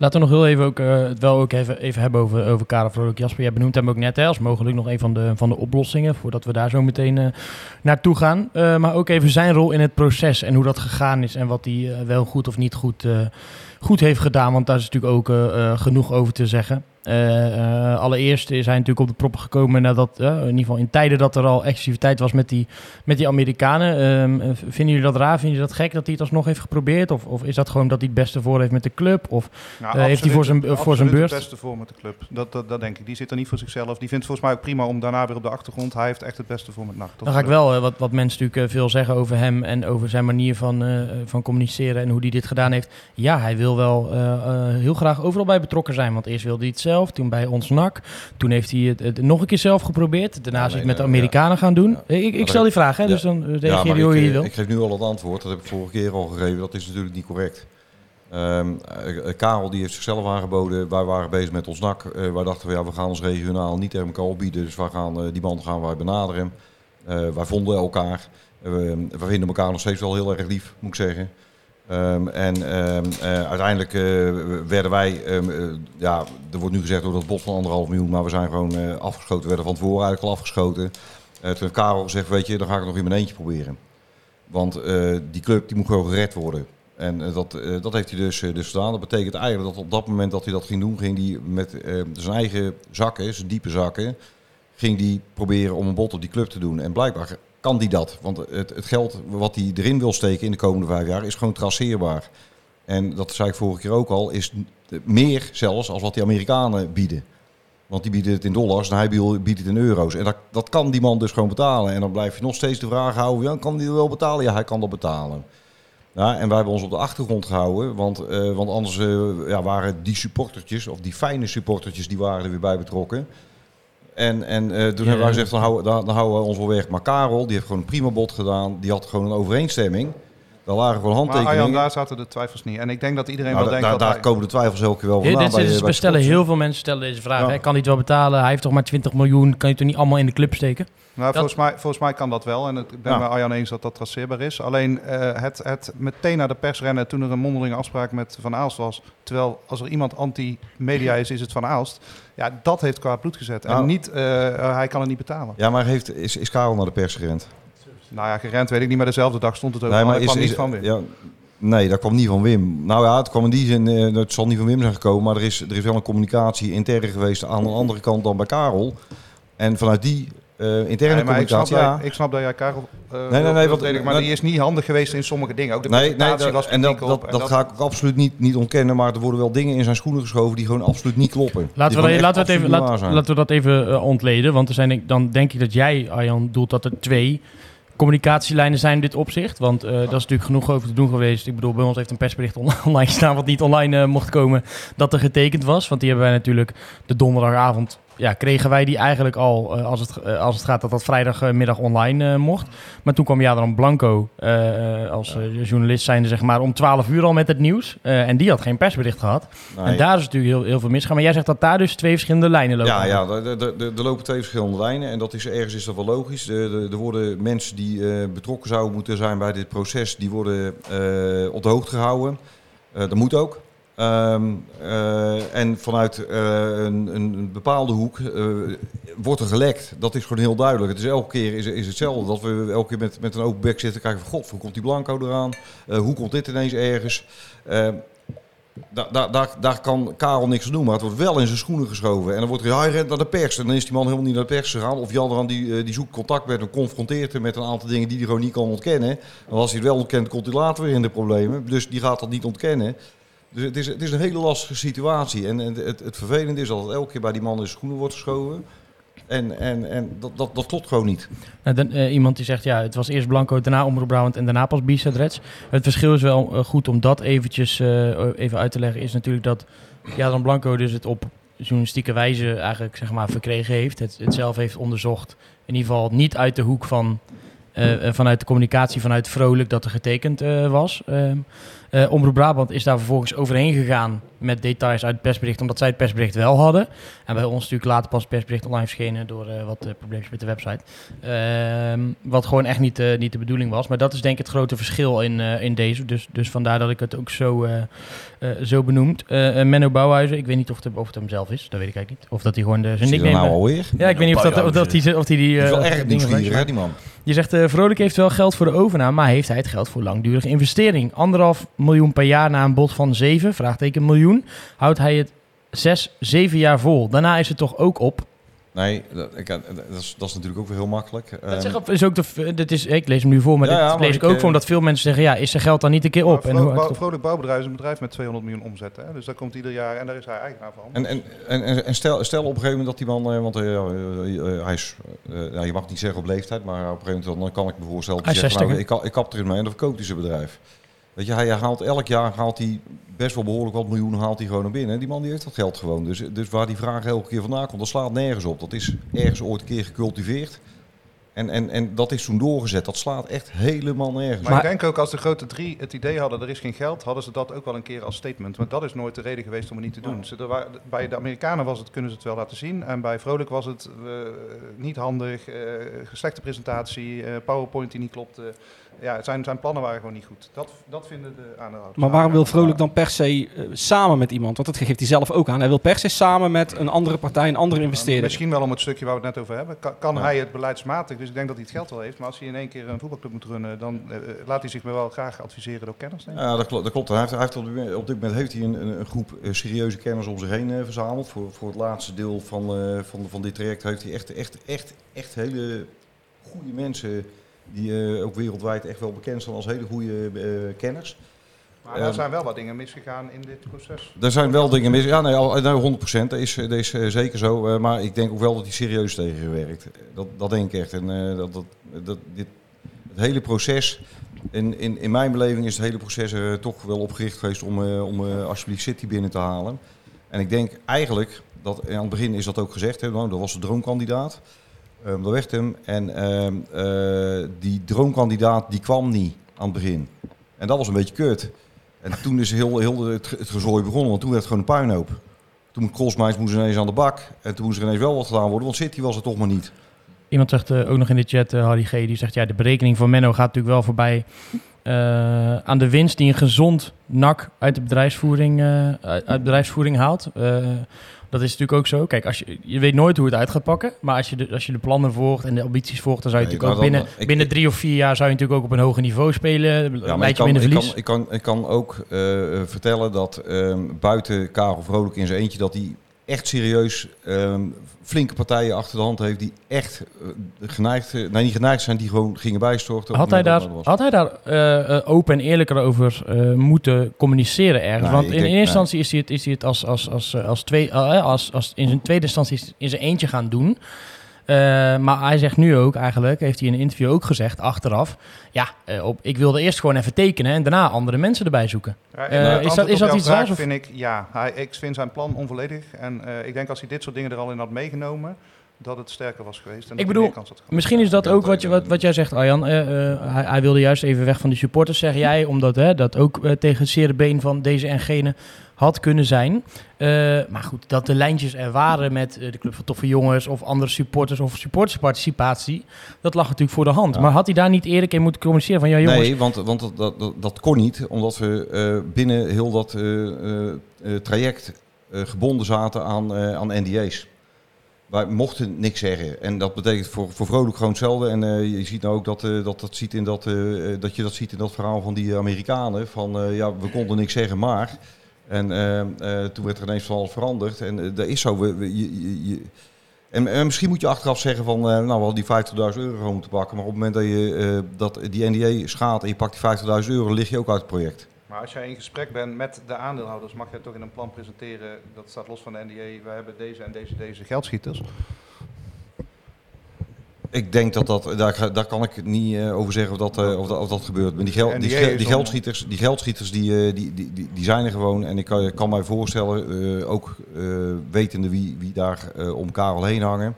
Laten we nog heel even ook, eh, het wel ook even, even hebben over, over Karel Vrolijk. Jasper, jij benoemt hem ook net hè, als mogelijk nog een van de, van de oplossingen, voordat we daar zo meteen eh, naartoe gaan. Eh, maar ook even zijn rol in het proces en hoe dat gegaan is en wat hij wel goed of niet goed, goed heeft gedaan. Want daar is natuurlijk ook genoeg over te zeggen. Eh, eh, allereerst is hij natuurlijk op de proppen gekomen nadat, eh, in ieder geval in tijden dat er al exclusiviteit was met die, met die Amerikanen. Ehm, eh, vinden jullie dat raar? Vinden jullie dat gek dat hij het alsnog heeft geprobeerd? Of, of is dat gewoon dat hij het beste voor heeft met de club? Of Nou, heeft hij voor zijn- voor zijn beurt? het beste voor met de club. Dat, dat, dat denk ik. Die zit er niet voor zichzelf. Die vindt het volgens mij ook prima om daarna weer op de achtergrond. Hij heeft echt het beste voor met nacht. Dan ga ik wel, wat, wat mensen natuurlijk veel zeggen over hem en over zijn manier van, van communiceren en hoe hij dit gedaan heeft. Ja, hij wil wel heel graag overal bij betrokken zijn. Want eerst wilde hij het zelf, toen bij ons NAC. Toen heeft hij het, het nog een keer zelf geprobeerd. Daarna is hij het met de Amerikanen gaan doen. Ja. Ik, stel die vraag, hè, dus dan eh, reageer je hoe ik, je wil. ik geef nu al het antwoord, dat heb ik vorige keer al gegeven. Dat is natuurlijk niet correct. Ehm, eh, Karel die heeft zichzelf aangeboden. Wij waren bezig met ons NAC. Eh, wij dachten, ja, we gaan ons regionaal niet tegen elkaar opbieden. Dus wij gaan, die man gaan wij benaderen. Wij vonden elkaar. Eh, we vinden elkaar nog steeds wel heel erg lief, moet ik zeggen. Ehm, en ehm, eh, uiteindelijk eh, werden wij, ehm, eh, ja, er wordt nu gezegd door dat bot van anderhalf miljoen, maar we zijn gewoon afgeschoten. We werden van tevoren eigenlijk al afgeschoten. Toen heeft Karel gezegd, weet je, dan ga ik het nog in mijn eentje proberen. Want die club die moet gewoon gered worden. En dat, dat heeft hij dus, dus gedaan. Dat betekent eigenlijk dat op dat moment dat hij dat ging doen, ging hij met zijn eigen zakken, zijn diepe zakken, ging hij proberen om een bot op die club te doen. En blijkbaar kan die dat. Want het, het geld wat hij erin wil steken in de komende vijf jaar is gewoon traceerbaar. En dat zei ik vorige keer ook al, is meer zelfs als wat die Amerikanen bieden. Want die bieden het in dollars en hij biedt het in euro's. En dat, dat kan die man dus gewoon betalen. En dan blijf je nog steeds de vraag houden, ja, kan die wel betalen? Ja, hij kan dat betalen. Ja, en wij hebben ons op de achtergrond gehouden, want, eh, want anders eh, ja, waren die supportertjes, of die fijne supportertjes, die waren er weer bij betrokken. En, en eh, toen hebben wij gezegd, dan houden, dan, dan houden we ons wel weg. Maar Karel, die heeft gewoon een prima bod gedaan, die had gewoon een overeenstemming. Daar lagen gewoon Maar handtekeningen. Arjan, daar zaten de twijfels niet. En ik denk dat iedereen Nou, wel da- denkt daar, dat daar hij... komen de twijfels elke keer wel vandaan. dit is, bij, we bij stellen heel veel mensen stellen deze vraag. Ja. Hè? Kan hij het wel betalen? Hij heeft toch maar 20 miljoen. Kan je het er niet allemaal in de club steken? Nou, Dat- volgens, mij, volgens mij kan dat wel. En het, ik ben Ja. bij Arjan eens dat dat traceerbaar is. Alleen eh, het, het meteen naar de pers rennen toen er een mondelinge afspraak met Van Aalst was. Terwijl als er iemand anti-media is, is het Van Aalst. Ja, dat heeft kwaad bloed gezet. En Nou. niet, eh, eh, hij kan het niet betalen. Ja, maar heeft, is, is Karel naar de pers gerend? Nou ja, gerend weet ik niet, maar dezelfde dag stond het ook Nee, maar is, kwam is, niet van weer. ja, nee, dat kwam niet van Wim. Nou ja, het kwam in die zin, eh, het zal niet van Wim zijn gekomen, maar er is, er is wel een communicatie intern geweest aan de andere kant dan bij Karel. En vanuit die eh, interne Nee, maar ik snap, communicatie, ja. dat, ik snap dat jij Karel uh, nee, nee, want- verdedigen, maar dat- die is niet handig geweest in sommige dingen. Ook de Nee, nee dat, was en dat, dat, en dat ga ik ook absoluut niet, niet ontkennen, maar er worden wel dingen in zijn schoenen geschoven die gewoon absoluut niet kloppen. Laten we, laten, we even, laat- laten we dat even ontleden. Want er zijn, dan denk ik dat jij, Arjan, doelt dat er twee communicatielijnen zijn in dit opzicht. Want eh, dat is natuurlijk genoeg over te doen geweest. Ik bedoel, bij ons heeft een persbericht on- online staan wat niet online eh, mocht komen, dat er getekend was. Want die hebben wij natuurlijk de donderdagavond, ja, kregen wij die eigenlijk al, eh, als, het, eh, als het gaat dat dat vrijdagmiddag online eh, mocht. Maar toen kwam Jadran Blanco als journalist zijnde, zeg maar, om 12 uur al met het nieuws. En die had geen persbericht gehad. Nee. En daar is natuurlijk heel, heel veel misgaan. Maar jij zegt dat daar dus twee verschillende lijnen lopen. Ja, ja er, lopen twee verschillende lijnen en dat is, ergens is dat wel logisch. Er, worden mensen die betrokken zouden moeten zijn bij dit proces, die worden op de hoogte gehouden. Eh, dat moet ook. Ehm, eh, en vanuit eh, een, een bepaalde hoek eh, wordt er gelekt. Dat is gewoon heel duidelijk. Het is elke keer is, is hetzelfde. Dat we elke keer met, met een open bek zitten kijken van... God, hoe komt die Blanco eraan? Hoe komt dit ineens ergens? Eh, daar, daar, kan Karel niks aan doen, maar het wordt wel in zijn schoenen geschoven. En dan wordt er, ja, hij rent naar de pers. En dan is die man helemaal niet naar de pers gegaan. Of Jan die, die zoekt contact met hem, confronteert hem met een aantal dingen die hij gewoon niet kan ontkennen. En als hij het wel ontkent, komt hij later weer in de problemen. Dus die gaat dat niet ontkennen. Dus het is, het is een hele lastige situatie. En, het, het vervelende is dat het elke keer bij die man in zijn schoenen wordt geschoven. En, en, en dat, dat, dat klopt gewoon niet. Nou, dan, eh, iemand die zegt, ja, het was eerst Blanco, daarna Omroep en daarna pas Bisa. Het verschil is wel eh, goed om dat eventjes eh, even uit te leggen, is natuurlijk dat ja, dan Blanco dus het op journalistieke wijze eigenlijk zeg maar verkregen heeft. Het, het zelf heeft onderzocht. In ieder geval niet uit de hoek van, vanuit de communicatie, vanuit Vrolijk dat er getekend was. Eh, Omroep Brabant is daar vervolgens overheen gegaan met details uit het persbericht, omdat zij het persbericht wel hadden. En bij ons natuurlijk later pas het persbericht online verschenen door eh, wat uh, problemen met de website. Ehm, wat gewoon echt niet, eh, niet de bedoeling was. Maar dat is denk ik het grote verschil in, eh, in deze. Dus, dus vandaar dat ik het ook zo, eh, eh, zo benoemd. Eh, eh, Menno Bouwhuizen, ik weet niet of het, of het hem zelf is. Dat weet ik eigenlijk niet. Of dat hij gewoon de, zijn nickname... nou alweer? ja, ik weet niet of, dat, of, dat hij, of hij die... Die is eh, wel erg nieuwsgierig, hè, die man. Je zegt, eh Vrolijk heeft wel geld voor de overname, maar heeft hij het geld voor langdurige investering? Anderhalf miljoen per jaar na een bod van 7, vraagteken miljoen, houdt hij het 6, 7 jaar vol. Daarna is het toch ook op. Nee, dat, ik, dat, is, dat is natuurlijk ook weer heel makkelijk. Dat Ehm, zeg op, is ook de, dit is, ik lees hem nu voor, maar Ja, dit ja, maar lees ik ik, ook eh, voor omdat veel mensen zeggen, ja, is zijn geld dan niet een keer op? Maar En hoe, Vro- Bouw- Vrolijk Bouwbedrijf is een bedrijf met 200 miljoen omzet. Hè? Dus daar komt ieder jaar en daar is hij eigenaar van. En, en, en, en- stel, stel op een gegeven moment dat die man, eh, want eh, eh, eh, hij is, eh, nou, je mag het niet zeggen op leeftijd, maar op een gegeven moment dan kan ik me voorstellen Hij hij is zegt, 60, nou, ik, ka- ik kap erin mee en dan verkoopt hij zijn bedrijf. Weet je, hij haalt elk jaar haalt hij best wel behoorlijk wat miljoenen haalt hij gewoon naar binnen. En die man die heeft dat geld gewoon. Dus, dus waar die vraag elke keer vandaan komt, dat slaat nergens op. Dat is ergens ooit een keer gecultiveerd. En, en, en dat is toen doorgezet. Dat slaat echt helemaal nergens Maar, op. ik denk ook als de grote drie het idee hadden, er is geen geld, hadden ze dat ook wel een keer als statement. Want dat is nooit de reden geweest om het niet te doen. Ze, er bij de Amerikanen was het, kunnen ze het wel laten zien. En bij Vrolijk was het eh, niet handig, slechte presentatie, eh, PowerPoint die niet klopte. Ja, zijn, zijn plannen waren gewoon niet goed. Dat, dat vinden de aandeelhouders. Maar waarom wil Vrolijk dan per se eh, samen met iemand? Want dat geeft hij zelf ook aan. Hij wil per se samen met een andere partij, een andere investeerder. Misschien wel om het stukje waar we het net over hebben. Kan, kan Ja. hij het beleidsmatig? Dus ik denk dat hij het geld wel heeft. Maar als hij in één keer een voetbalclub moet runnen, dan eh, ik. laat hij zich wel graag adviseren door kenners. Denk ik. Ja, dat klopt. Dat klopt. Hij heeft, hij heeft op, dit moment, op dit moment heeft hij een, een, een groep eh, serieuze kenners om zich heen eh, verzameld. Voor, voor het laatste deel van, eh, van, van dit traject heeft hij echt, echt, echt, echt hele goede mensen die eh, ook wereldwijd echt wel bekend zijn als hele goede eh, kenners. Maar er Ehm, zijn wel wat dingen misgegaan in dit proces. Er zijn wel dingen mis. Ja, nee, al- nee 100%. Dat is, dat is eh, zeker zo. Maar ik denk ook wel dat hij serieus tegengewerkt. Dat, dat denk ik echt. En dat, dat, dat, dit, het hele proces. In, in, in mijn beleving is het hele proces er toch wel opgericht geweest om, eh, om alsjeblieft City binnen te halen. En ik denk eigenlijk dat aan het begin is dat ook gezegd. Hè, nou, dat was de droomkandidaat. Ehm dat werd hem. En ehm, eh, die droomkandidaat die kwam niet aan het begin. En dat was een beetje kut. En toen is heel, heel het, gezooi begonnen, want toen werd het gewoon een puinhoop. Toen moest ineens aan de bak. En toen moest er ineens wel wat gedaan worden, want City was het toch maar niet. Iemand zegt eh, ook nog in de chat, eh, Harry G, die zegt ja, de berekening van Menno gaat natuurlijk wel voorbij eh, aan de winst die een gezond NAC uit de bedrijfsvoering, eh, uit, uit bedrijfsvoering haalt. Eh, dat is natuurlijk ook zo. Kijk, als je, je weet nooit hoe het uit gaat pakken, maar als je de, als je de plannen volgt en de ambities volgt, dan zou je Nee, natuurlijk ook binnen, ik- binnen drie of vier jaar zou je natuurlijk ook op een hoger niveau spelen. Ja, Ja, maar ik kan, ik, verlies. kan, ik, kan, ik kan ook vertellen dat ehm, buiten Karel Vrolijk in zijn eentje... dat hij echt serieus ehm, flinke partijen achter de hand heeft... die echt eh, geneigd, nee niet geneigd zijn, die gewoon gingen bijstorten. Had hij daar, had hij daar eh, open en eerlijker over moeten communiceren ergens? Nee, Want in denk- eerste instantie is hij het, is hij het als, als, als, als, twee, als, als in zijn tweede instantie in zijn eentje gaan doen. Eh, maar hij zegt nu ook eigenlijk, heeft hij in een interview ook gezegd, achteraf... Ja, eh, op, ik wilde eerst gewoon even tekenen en daarna andere mensen erbij zoeken. Ja, Eh, is dat- is dat iets raars, of- vind ik ja. Hij, ik vind zijn plan onvolledig. En eh, ik denk als hij dit soort dingen er al in had meegenomen, dat het sterker was geweest. En hij bedoel, meer kans had gehad. Misschien is dat ook wat, je, wat, wat jij zegt, Arjan. Eh, eh, hij, hij wilde juist even weg van de supporters, zeg jij. Omdat hè, dat ook tegen het zere been van deze en gene had kunnen zijn. Eh, maar goed, dat de lijntjes er waren met eh, de Club van Toffe Jongens... of andere supporters of supportersparticipatie... dat lag natuurlijk voor de hand. Ja. Maar had hij daar niet eerder in moeten communiceren van... ja jongens, Nee, want, want dat, dat, kon niet, omdat we eh, binnen heel dat traject gebonden zaten aan, aan NDA's. Wij mochten niks zeggen. En dat betekent voor, voor Vrolijk gewoon hetzelfde. En je ziet nou ook dat, dat, dat, ziet in dat, dat je dat ziet in dat verhaal van die Amerikanen. Van ja, we konden niks zeggen, maar. En eh, eh, toen werd er ineens van alles veranderd. En eh, dat is zo. Je, en, en misschien moet je achteraf zeggen van, eh, nou, we hadden die 50.000 euro moeten pakken. Maar op het moment dat je dat die NDA schaadt en je pakt die 50.000 euro, lig je ook uit het project. Maar als jij in gesprek bent met de aandeelhouders, mag jij toch in een plan presenteren, dat staat los van de NDA, we hebben deze en deze, deze geldschieters. Ik denk dat dat, daar, daar kan ik niet eh, over zeggen of dat, eh, of dat, of dat gebeurt. Maar die, gel, die, die ge- die geldschieters, die, geldschieters die, eh, die, die, die, die zijn er gewoon. En ik kan, kan mij voorstellen, eh, ook eh, wetende wie, wie daar eh, om Karel heen hangen,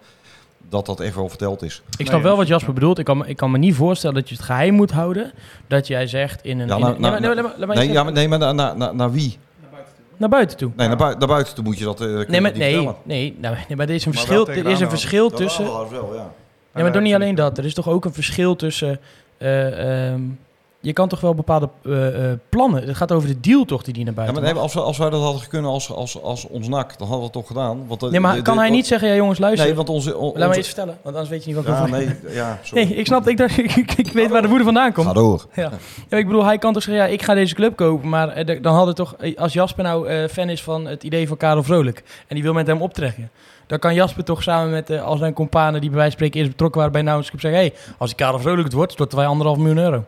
dat dat echt wel verteld is. Ik snap wel wat Jasper bedoelt. Ik kan, me- ik kan me niet voorstellen dat je het geheim moet houden. Dat jij zegt in een... Ja, in een- nee, maar- nee, maar- laat maar Nee, eens ja, maar, nee, maar naar, naar, naar, naar wie? Naar buiten toe. Nee, naar, bui- naar buiten toe moet je dat eh, Nee, maar, nee, nee, nou, nee, maar er is een Maar verschil, er is een verschil Dat tussen... wel, wel, ja. Ja, maar toch niet alleen dat. Er is toch ook een verschil tussen... eh, ehm, je kan toch wel bepaalde eh, eh, plannen... Het gaat over de deal toch die die naar Ja, buiten maar nee, mag. als, we, als wij dat hadden kunnen als, als, als ons nak, dan hadden we het toch gedaan. Want, eh, Nee, maar de- kan de- hij niet zeggen... Ja, jongens, luister. Nee, want onze... on- Laat me vertellen, want anders weet je niet wat ik Ja, over... nee, ja, sorry. Nee, ik snap ik, dacht, ik, ik, ik weet waar de woede vandaan komt. Ga door. Ja. ja, ik bedoel, hij kan toch zeggen, ja, ik ga deze club kopen. Maar eh, dan had het toch, eh, als Jasper nou eh, fan is van het idee van Karel Vrolijk... en die wil met hem optrekken... dan kan Jasper toch samen met eh, al zijn companen... die bij wijze van spreken eerst betrokken waren bij Nauwens Club... zeggen, hé, hey, als die Karel Vrolijk het wordt, storten wij anderhalf miljoen euro.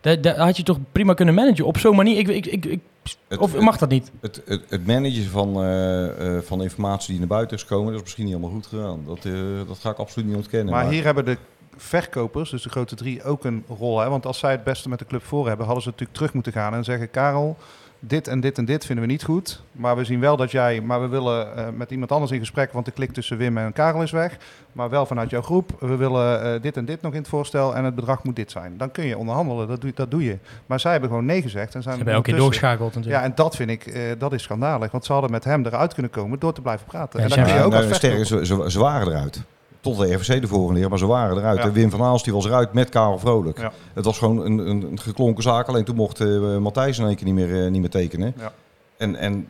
Dat, dat had je toch prima kunnen managen op zo'n manier. Ik, ik, ik, ik- Het- of mag dat niet? Het, het, het managen van, eh, eh, van informatie die naar buiten is gekomen, dat is misschien niet helemaal goed gedaan. Dat, eh, dat ga ik absoluut niet ontkennen. Maar hier hebben de verkopers, dus de grote drie, ook een rol. Hè? Want als zij het beste met de club voor hebben, hadden ze natuurlijk terug moeten gaan en zeggen: Karel, dit en dit en dit vinden we niet goed. Maar we zien wel dat jij, maar we willen eh, met iemand anders in gesprek, want de klik tussen Wim en Karel is weg. Maar wel vanuit jouw groep. We willen eh, dit en dit nog in het voorstel en het bedrag moet dit zijn. Dan kun je onderhandelen, dat doe, dat doe je. Maar zij hebben gewoon nee gezegd. En zijn Ze hebben elke keer doorgeschakeld natuurlijk. Ja, en dat vind ik, eh, dat is schandalig. Want ze hadden met hem eruit kunnen komen door te blijven praten. Ja, en ze dan kun je ook nou, sterker, ze, ze, ze waren eruit. Tot de RVC de volgende keer, maar ze waren eruit. Ja. Wim van Aals die was eruit met Karel Vrolijk. Ja. Het was gewoon een, een, een geklonken zaak. Alleen toen mocht eh, Matthijs in één keer niet meer, eh, niet meer tekenen. Ja. En, en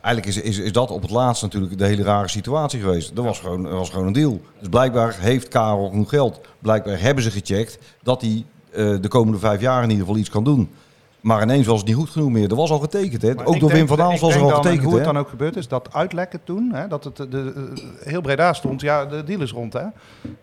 eigenlijk is, is, is dat op het laatst natuurlijk de hele rare situatie geweest. Er was, gewoon, was gewoon een deal. Dus blijkbaar heeft Karel genoeg geld. Blijkbaar hebben ze gecheckt dat hij eh, de komende vijf jaar in ieder geval iets kan doen. Maar ineens was het niet goed genoeg meer. Er was al getekend. Hè? Maar Ook door Wim van Aals was er al getekend. Hoe Hè? het dan ook gebeurd is, dat uitlekken toen, hè, dat het de, de, eh, heel Breda stond, ja, de deal is rond. Hè?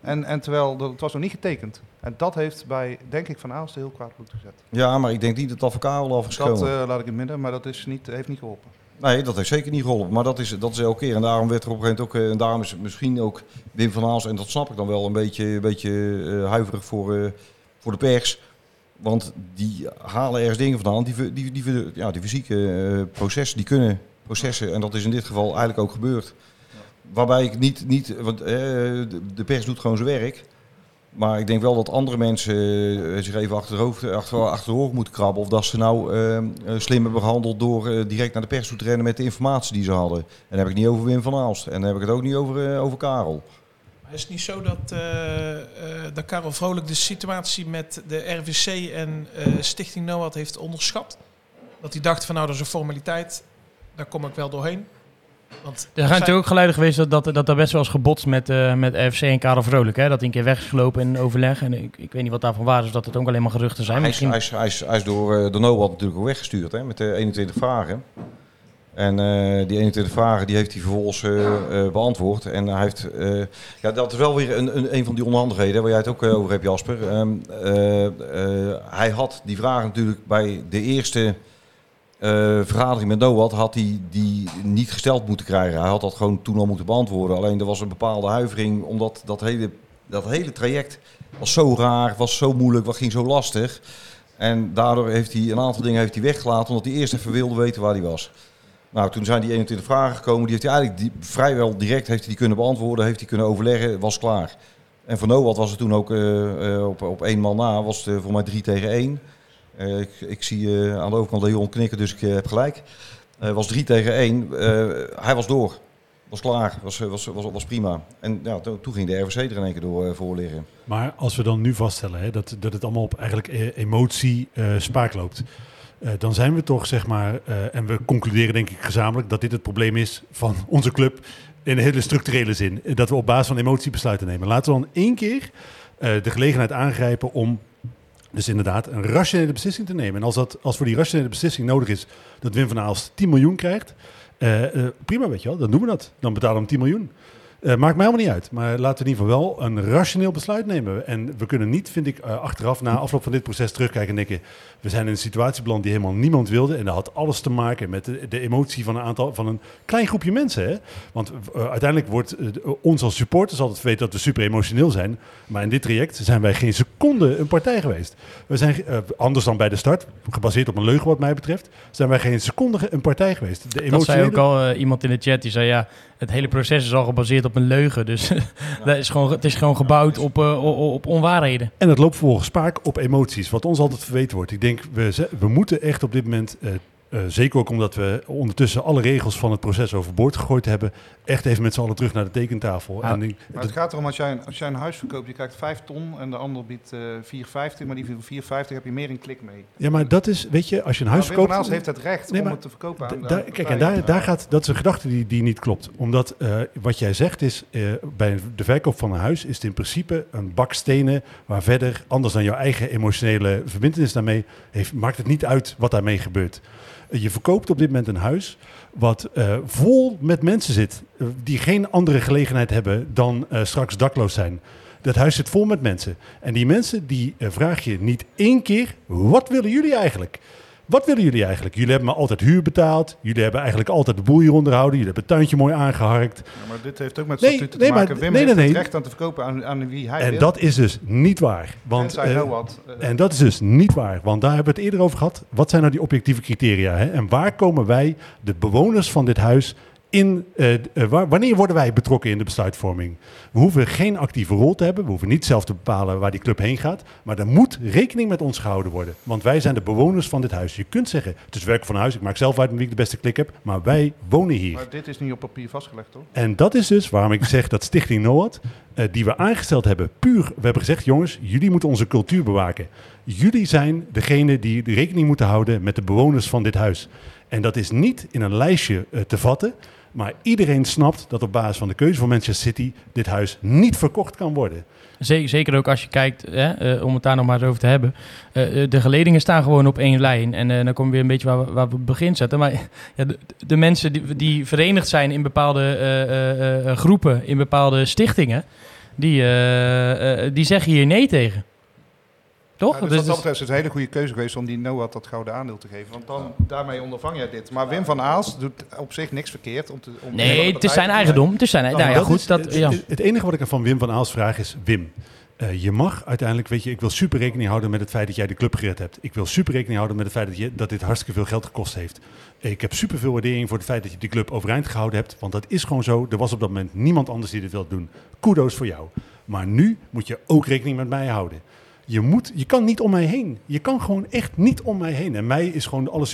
En, en terwijl, de- het was nog niet getekend. En dat heeft bij, denk ik, Van Aalst heel kwaad bloed gezet. Ja, maar ik denk niet dat dat voor Karel af is gekomen. Dat eh, laat ik in het midden, maar dat is niet, heeft niet geholpen. Nee, dat heeft zeker niet geholpen. Maar dat is, dat is elke keer. En daarom werd er op een gegeven moment ook... eh, En daarom is misschien ook Wim van Aals... En dat snap ik dan wel een beetje, een beetje eh, huiverig voor, eh, voor de pers. Want die halen ergens dingen vandaan. Die, fy- die, die, ja, die fysieke eh, processen, die kunnen processen. En dat is in dit geval eigenlijk ook gebeurd. Waarbij ik niet... niet want eh, de, pers doet gewoon zijn werk. Maar ik denk wel dat andere mensen eh, zich even achter, hoofd, achter, achter de oren moeten krabben. Of dat ze nou slim hebben gehandeld door direct naar de pers toe te rennen met de informatie die ze hadden. En dan heb ik niet over Wim van Aalst. En dan heb ik het ook niet over, over Karel. Maar is het niet zo dat, eh, eh, dat Karel Vrolijk de situatie met de RVC en eh, Stichting NOAD heeft onderschat? Dat hij dacht van nou dat is een formaliteit, daar kom ik wel doorheen. Want Er zijn zij- natuurlijk ook geluiden geweest dat, dat, dat er best wel eens gebotst met, eh met FC en Karel Vrolijk. Hè? Dat hij een keer weg is gelopen in overleg. En ik, ik weet niet wat daarvan waar is, of dat het ook alleen maar geruchten zijn. Hij is, Misschien... hij, is, hij, is, hij is door uh, de NOAD natuurlijk ook weggestuurd hè, met de 21 vragen. En uh, die 21 vragen die heeft hij vervolgens uh, uh, beantwoord. En hij heeft, ja, dat is wel weer een, een, een van die onhandigheden waar jij het ook over hebt, Jasper. Um, hij had die vragen natuurlijk bij de eerste vergadering met NOAD had hij die niet gesteld moeten krijgen. Hij had dat gewoon toen al moeten beantwoorden. Alleen er was een bepaalde huivering, omdat dat hele, dat hele traject was zo raar, was zo moeilijk, wat ging zo lastig. En daardoor heeft hij een aantal dingen heeft hij weggelaten, omdat hij eerst even wilde weten waar hij was. Nou, toen zijn die 21 vragen gekomen. Die heeft hij eigenlijk die, vrijwel direct heeft hij die kunnen beantwoorden, heeft hij kunnen overleggen, was klaar. En voor Noat was het toen ook uh, uh, op, op één man na, was het uh, voor mij 3 tegen 1. ik, zie aan de overkant Leon knikken, dus ik heb gelijk. Was 3 tegen 1. hij was door. Was klaar, was, was, was, prima. En ja, to, toen ging de RVC er in één keer door voor liggen. Maar als we dan nu vaststellen hè, dat, dat het allemaal op eigenlijk emotie spaak loopt. Uh, dan zijn we toch, zeg maar, uh, en we concluderen denk ik gezamenlijk dat dit het probleem is van onze club in een hele structurele zin. Dat we op basis van emotie besluiten nemen. Laten we dan één keer de gelegenheid aangrijpen om dus inderdaad een rationele beslissing te nemen. En als, dat, als voor die rationele beslissing nodig is dat Wim van Aalst 10 miljoen krijgt, prima weet je wel, dan doen we dat. Dan betalen we hem 10 miljoen. Eh, maakt mij helemaal niet uit. Maar laten we in ieder geval wel een rationeel besluit nemen. En we kunnen niet, vind ik, eh, achteraf, na afloop van dit proces terugkijken en denken... we zijn in een situatie beland die helemaal niemand wilde. En dat had alles te maken met de, de emotie van een, aantal, van een klein groepje mensen. Hè? Want eh, uiteindelijk wordt ons als supporters altijd weten dat we super emotioneel zijn. Maar in dit traject zijn wij geen seconde een partij geweest. We zijn, anders dan bij de start, gebaseerd op een leugen wat mij betreft... zijn wij geen seconde een partij geweest. De Dat zei ook emotionele- al iemand in de chat, die zei ja, het hele proces is al gebaseerd op een leugen. Dus dat is gewoon, het is gewoon gebouwd op, eh, op onwaarheden. En het loopt volgens spaak op emoties, wat ons altijd verweten wordt. Ik denk, we, we moeten echt op dit moment, eh, eh, zeker ook omdat we ondertussen alle regels van het proces overboord gegooid hebben, echt even met z'n allen terug naar de tekentafel. Ja. En ik- Maar het gaat erom, als jij, een- als jij een huis verkoopt, je krijgt 5 ton en de ander biedt eh 4,50, maar die voor 4,50 heb je meer een klik mee. ja, maar dat is, weet je, als je een huis van verkoopt... Heeft het recht Nee, om maar het te verkopen aan Da- kijk, en daar, daar gaat, dat is een gedachte die, die niet klopt. Omdat eh, wat jij zegt is, bij de verkoop van een huis is het in principe een bak stenen waar verder, anders dan jouw eigen emotionele verbindenis daarmee, heeft, maakt het niet uit wat daarmee gebeurt. Je verkoopt op dit moment een huis wat eh, vol met mensen zit, eh, die geen andere gelegenheid hebben dan eh, straks dakloos zijn. Dat huis zit vol met mensen. En die mensen, die vraag je niet één keer, wat willen jullie eigenlijk? Wat willen jullie eigenlijk? Jullie hebben me altijd huur betaald. Jullie hebben eigenlijk altijd de boel hier onderhouden. Jullie hebben het tuintje mooi aangeharkt. Ja, maar dit heeft ook met Nee, statuten nee, te maar- maken. Wim nee, heeft nee, het nee. recht aan te verkopen aan, aan wie hij En wil. dat is dus niet waar. Want, eh, en dat is dus niet waar. Want daar hebben we het eerder over gehad. Wat zijn nou die objectieve criteria? Hè? En waar komen wij, de bewoners van dit huis, in, eh, eh, wanneer worden wij betrokken in de besluitvorming? We hoeven geen actieve rol te hebben. We hoeven niet zelf te bepalen waar die club heen gaat. Maar er moet rekening met ons gehouden worden. Want wij zijn de bewoners van dit huis. Je kunt zeggen, het is werk van huis. Ik maak zelf uit met wie ik de beste klik heb. Maar wij wonen hier. maar dit is niet op papier vastgelegd, toch? En dat is dus waarom ik zeg dat Stichting NOAD, eh, die we aangesteld hebben, puur, we hebben gezegd, jongens, jullie moeten onze cultuur bewaken. Jullie zijn degene die de rekening moeten houden met de bewoners van dit huis. En dat is niet in een lijstje te vatten, maar iedereen snapt dat op basis van de keuze van Manchester City dit huis niet verkocht kan worden. Zeker, ook als je kijkt, hè, eh, om het daar nog maar eens over te hebben. eh, eh, de geledingen staan gewoon op één lijn. En dan kom je weer een beetje waar we, waar we begin zetten. Maar ja, de, mensen die, die verenigd zijn in bepaalde groepen, in bepaalde stichtingen, die, die zeggen hier nee tegen. Toch? Ja, dus Dus- wat dat dus- betreft is het een hele goede keuze geweest om die Noah dat gouden aandeel te geven. Want dan, daarmee ondervang jij dit. Maar Wim van Aals doet op zich niks verkeerd. Om te, om nee, het is zijn eigendom. Het is zijn, nou ja, goed. is- Dat, het, ja. het, het enige wat ik van Wim van Aals vraag is, Wim, eh, je mag uiteindelijk, weet je, ik wil super rekening houden met het feit dat jij de club gered hebt. Ik wil super rekening houden met het feit dat, je, dat dit hartstikke veel geld gekost heeft. Ik heb super veel waardering voor het feit dat je die club overeind gehouden hebt, want dat is gewoon zo. Er was op dat moment niemand anders die dit wilde doen. Kudos voor jou. Maar nu moet je ook rekening met mij houden. Je, moet, je kan niet om mij heen. Je kan gewoon echt niet om mij heen. En mij is gewoon alle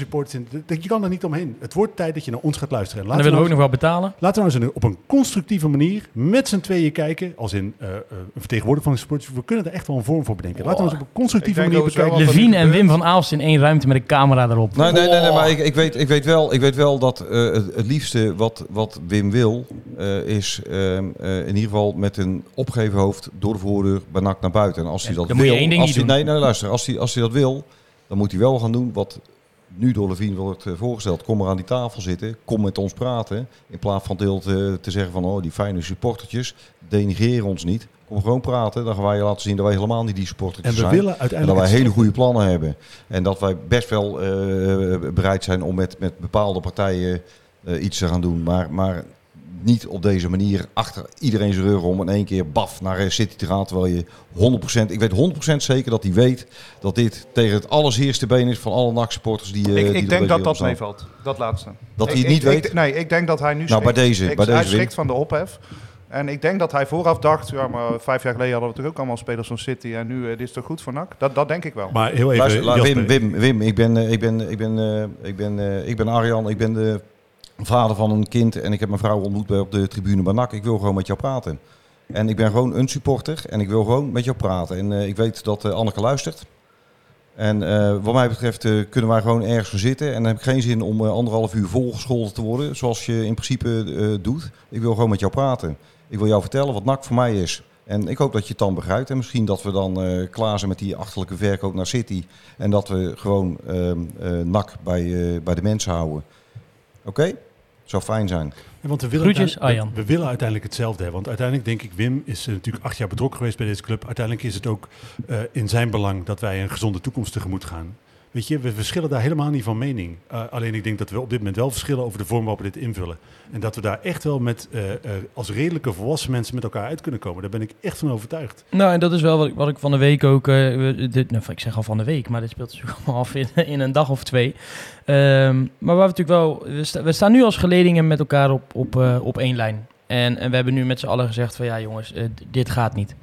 dat- je kan er niet omheen. Het wordt tijd dat je naar ons gaat luisteren. En En laten dan willen we nou ook nog wel betalen. Laten we nou eens op een constructieve manier met z'n tweeën kijken. Als in eh, eh, een vertegenwoordiger van de supporters. We kunnen er echt wel een vorm voor bedenken. Laten we eens op een constructieve manier bekijken. Levine en Wim van Aalst in één ruimte met een camera erop. Nee, nee, nee, nee, maar ik, ik, weet, ik, weet wel, ik weet wel dat eh, het, het liefste wat, wat Wim wil, eh, is ehm, eh, in ieder geval met een opgeven hoofd door de voordeur bij NAC naar buiten. En als hij Ja, dat dan moet je wil, één ding als niet hij, doen. nee, nee, luister, als hij, als hij dat wil, dan moet hij wel gaan doen wat nu door Levine wordt eh, voorgesteld. Kom maar aan die tafel zitten, kom met ons praten. In plaats van deel te, te zeggen van, oh, die fijne supportertjes, denigreer ons niet. Kom gewoon praten, dan gaan wij je laten zien dat wij helemaal niet die supportertjes En we zijn. willen En dat uiteindelijk... wij hele goede plannen hebben. En dat wij best wel eh, bereid zijn om met, met bepaalde partijen eh, iets te gaan doen. Maar, maar niet op deze manier achter iedereen zijn rug om in één keer baf naar eh, City te gaan. Terwijl je 100%, ik weet 100% zeker dat hij weet dat dit tegen het allerzeerste been is van alle NAC-supporters die, eh, die Ik, ik denk dat dat meevalt. Dat laatste. Dat Ik- hij het niet ik- weet? nee, ik denk dat hij nu Nou, bij deze, Ik- bij hij deze, schrikt van de ophef. En ik denk dat hij vooraf dacht, ja, maar vijf jaar geleden hadden we toch ook allemaal spelers van City. En nu, eh, dit is toch goed voor NAC? Dat, dat denk ik wel. Maar heel even, Luister. Wim, Wim, Wim, ik ben, ik ben, ik ben, eh, ik ben, eh, ik ben Arjan, ik ben de vader van een kind en ik heb mijn vrouw ontmoet bij op de tribune bij NAC. Ik wil gewoon met jou praten. En ik ben gewoon een supporter en ik wil gewoon met jou praten. En eh, ik weet dat eh, Anneke luistert. En eh, wat mij betreft kunnen wij gewoon ergens gaan zitten. En dan heb ik geen zin om anderhalf uur volgescholden te worden, zoals je in principe doet. Ik wil gewoon met jou praten. Ik wil jou vertellen wat NAC voor mij is. En ik hoop dat je het dan begrijpt. En misschien dat we dan klaar zijn met die achterlijke verkoop naar City. En dat we gewoon ehm eh NAC bij, bij de mensen houden. Oké? Zou fijn zijn. Ja, want we willen, Groetjes, Arjan. we, we willen uiteindelijk hetzelfde hebben. Want uiteindelijk denk ik, Wim is eh, natuurlijk acht jaar betrokken geweest bij deze club. Uiteindelijk is het ook eh, in zijn belang dat wij een gezonde toekomst tegemoet gaan. Weet je, we verschillen daar helemaal niet van mening. Eh, alleen ik denk dat we op dit moment wel verschillen over de vorm waarop we dit invullen. En dat we daar echt wel met, eh, eh, als redelijke volwassen mensen met elkaar uit kunnen komen. Daar ben ik echt van overtuigd. Nou, en dat is wel wat ik, wat ik van de week ook... dit, nou, ik zeg al van de week, maar dit speelt zich allemaal af in, een dag of twee. Ehm, maar waar we natuurlijk wel... We, sta- we staan nu als geledingen met elkaar op, op, op één lijn. En, en we hebben nu met z'n allen gezegd van... Ja jongens, dit gaat niet.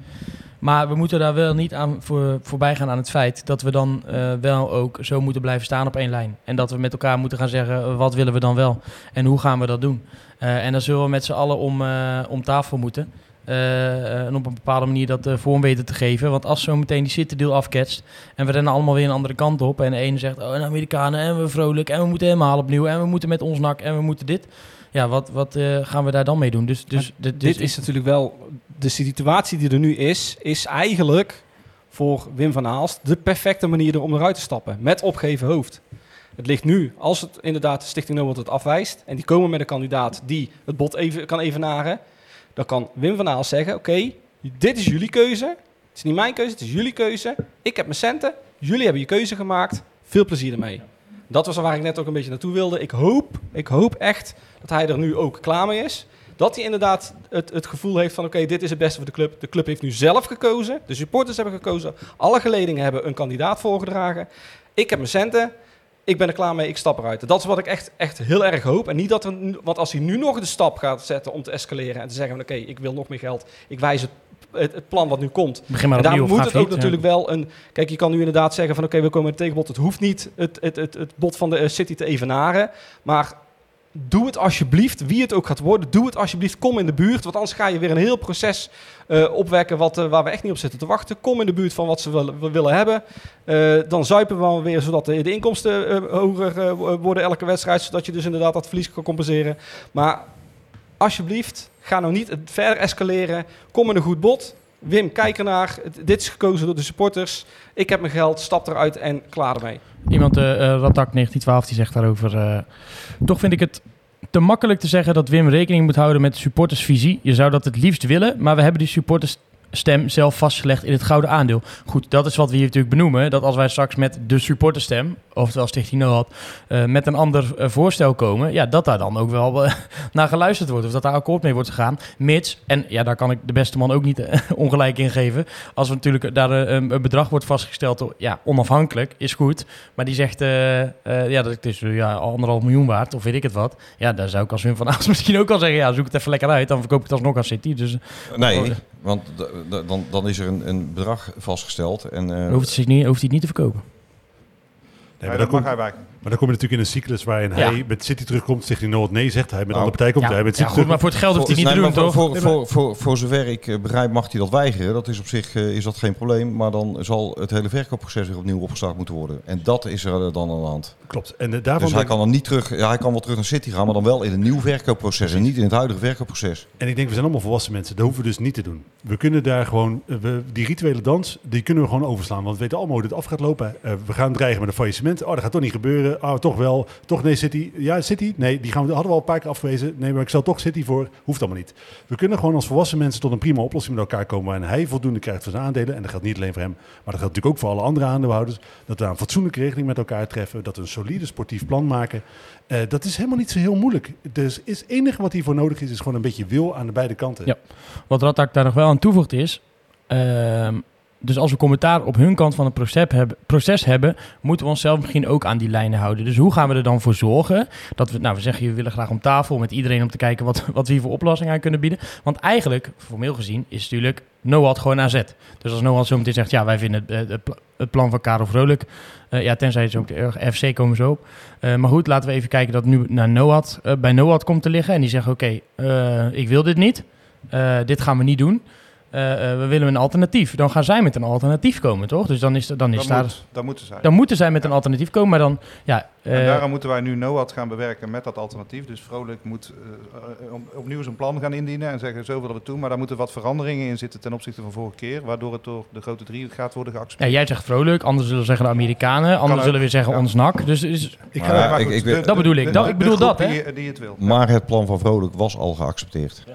Maar we moeten daar wel niet aan voor, voorbij gaan aan het feit... dat we dan eh, wel ook zo moeten blijven staan op één lijn. En dat we met elkaar moeten gaan zeggen... eh, wat willen we dan wel? En hoe gaan we dat doen? Eh, en dan zullen we met z'n allen om, om tafel moeten... En op een bepaalde manier dat eh, vorm weten te geven. Want als zo meteen die City-deal afketst... en we rennen allemaal weer een andere kant op... en de ene zegt, oh, een Amerikanen en we vrolijk... en we moeten helemaal opnieuw... en we moeten met ons nak en we moeten dit... Ja, wat, wat gaan we daar dan mee doen? Dus, dus, dus, Dit is natuurlijk wel... De situatie die er nu is, is eigenlijk voor Wim van Aalst de perfecte manier om eruit te stappen. Met opgeven hoofd. Het ligt nu, als het inderdaad de Stichting Nobel het afwijst... en die komen met een kandidaat die het bod even, kan evenaren... dan kan Wim van Aalst zeggen, oké, dit is jullie keuze. Het is niet mijn keuze, het is jullie keuze. Ik heb mijn centen, jullie hebben je keuze gemaakt. Veel plezier ermee. Dat was waar ik net ook een beetje naartoe wilde. Ik hoop, ik hoop echt dat hij er nu ook klaar mee is. Dat hij inderdaad het, het gevoel heeft van oké, dit is het beste voor de club. De club heeft nu zelf gekozen. De supporters hebben gekozen. Alle geledingen hebben een kandidaat voorgedragen. Ik heb mijn centen. Ik ben er klaar mee. Ik stap eruit. Dat is wat ik echt, echt heel erg hoop. En niet dat er, want als hij nu nog de stap gaat zetten om te escaleren en te zeggen van oké, ik wil nog meer geld. Ik wijs het, het, plan wat nu komt. Begin maar En daar moet het ook ja. natuurlijk wel een. Kijk, je kan nu inderdaad zeggen van oké, we komen een tegenbod. Het hoeft niet het, het, het, het bod van de eh, City te evenaren. Maar doe het alsjeblieft, wie het ook gaat worden, doe het alsjeblieft. Kom in de buurt, want anders ga je weer een heel proces eh, opwekken wat, eh, waar we echt niet op zitten te wachten. Kom in de buurt van wat ze willen, willen hebben. Eh, dan zuipen we weer zodat de, de inkomsten hoger worden elke wedstrijd, zodat je dus inderdaad dat verlies kan compenseren. Maar alsjeblieft, ga nou niet verder escaleren. Kom met een goed bod. Wim, kijk ernaar. Dit is gekozen door de supporters. Ik heb mijn geld, stap eruit en klaar ermee. Iemand, eh, Ratak 1912, die zegt daarover... eh, toch vind ik het te makkelijk te zeggen dat Wim rekening moet houden met de supportersvisie. Je zou dat het liefst willen, maar we hebben die supportersstem zelf vastgelegd in het gouden aandeel. Goed, dat is wat we hier natuurlijk benoemen. Dat als wij straks met de supporterstem, oftewel Stichting Noord, eh met een ander eh, voorstel komen, ja, dat daar dan ook wel eh, naar geluisterd wordt. Of dat daar akkoord mee wordt gegaan. Mits, en ja, daar kan ik de beste man ook niet ongelijk in geven. Als we natuurlijk daar een, een bedrag wordt vastgesteld, ja, onafhankelijk, is goed. Maar die zegt, ja, dat het is ja, anderhalf miljoen waard, of weet ik het wat. Ja, daar zou ik als Wim van Aals misschien ook al zeggen, ja, zoek het even lekker uit. Dan verkoop ik het alsnog aan City. Dus Nee, Oh. Want dan, dan is er een, een bedrag vastgesteld. En, eh, dan hoeft, het zich niet, hoeft hij het niet te verkopen. Nee, Ja, maar, dat dan mag komt, hij bij. Maar dan kom je natuurlijk in een cyclus waarin Ja. hij met City terugkomt, Stichting Noord nee zegt, hij met Nou, andere partij komt, Ja, hij met ja, City goed, maar terugkomt. voor het geld hoeft hij niet te doen, maar toch? voor, voor, voor, zover ik eh, begrijp mag hij dat weigeren. Dat is op zich eh, is dat geen probleem. Maar dan zal het hele verkoopproces weer opnieuw opgestart moeten worden. En dat is er eh, dan aan de hand. Klopt. En daarvan Dus hij kan dan niet terug. Ja, hij kan wel terug naar City gaan, maar dan wel in een nieuw verkoopproces. En niet in het huidige verkoopproces. En ik denk, we zijn allemaal volwassen mensen. Dat hoeven we dus niet te doen. We kunnen daar gewoon, we, die rituele dans, die kunnen we gewoon overslaan. Want we weten allemaal hoe dit af gaat lopen. We gaan dreigen met een faillissement. Oh, dat gaat toch niet gebeuren. Oh, toch wel. Toch nee, City. Ja, City. Nee, die gaan we, hadden we al een paar keer afgewezen. Nee, maar ik stel toch City voor. Hoeft allemaal niet. We kunnen gewoon als volwassen mensen tot een prima oplossing met elkaar komen. Waarin hij voldoende krijgt voor zijn aandelen. En dat geldt niet alleen voor hem. Maar dat geldt natuurlijk ook voor alle andere aandeelhouders. Dat we een fatsoenlijke regeling met elkaar treffen. Dat we een solide sportief plan maken. Eh, dat is helemaal niet zo heel moeilijk. Dus het enige wat hiervoor nodig is, is gewoon een beetje wil aan de beide kanten. Ja. Wat Ratak daar nog wel aan toevoegt is... ehm, dus als we commentaar op hun kant van het proces hebben, moeten we onszelf misschien ook aan die lijnen houden. Dus hoe gaan we er dan voor zorgen dat we, nou, we zeggen, we willen graag om tafel met iedereen om te kijken wat, wat we hier voor oplossingen aan kunnen bieden. Want eigenlijk, formeel gezien, is natuurlijk Noad gewoon AZ. Dus als Noad zo meteen zegt, ja, wij vinden het, eh, het, pla- het plan van Karel Vrolijk, eh, ja, tenzij ze ook de FC komen zo op. Eh, maar goed, laten we even kijken dat nu naar Noad, bij Noad komt te liggen en die zeggen, oké, ik wil dit niet, dit gaan we niet doen. Eh, eh, we willen een alternatief. Dan gaan zij met een alternatief komen, toch? Dus dan is, dan is Dat daar... moet, dat moeten zij. Dan moeten zij met een alternatief komen, maar dan... Ja, En eh, daarom moeten wij nu NOAD gaan bewerken met dat alternatief. Dus Vrolijk moet op- opnieuw zijn plan gaan indienen en zeggen zo willen we het doen. Maar daar moeten wat veranderingen in zitten ten opzichte van vorige keer. Waardoor het door de grote drie gaat worden ja, geaccepteerd. jij zegt vrolijk, anderen zullen zeggen de Amerikanen, anderen zullen weer zeggen ja. ons nak. Dus, dus Ik ga- ja, maar ik- goed, ik de- weet- de- Dat bedoel ik. de- Dat- de ik bedoel groep dat, hè? Die, die het wil. Maar het plan van Vrolijk was al geaccepteerd. Ja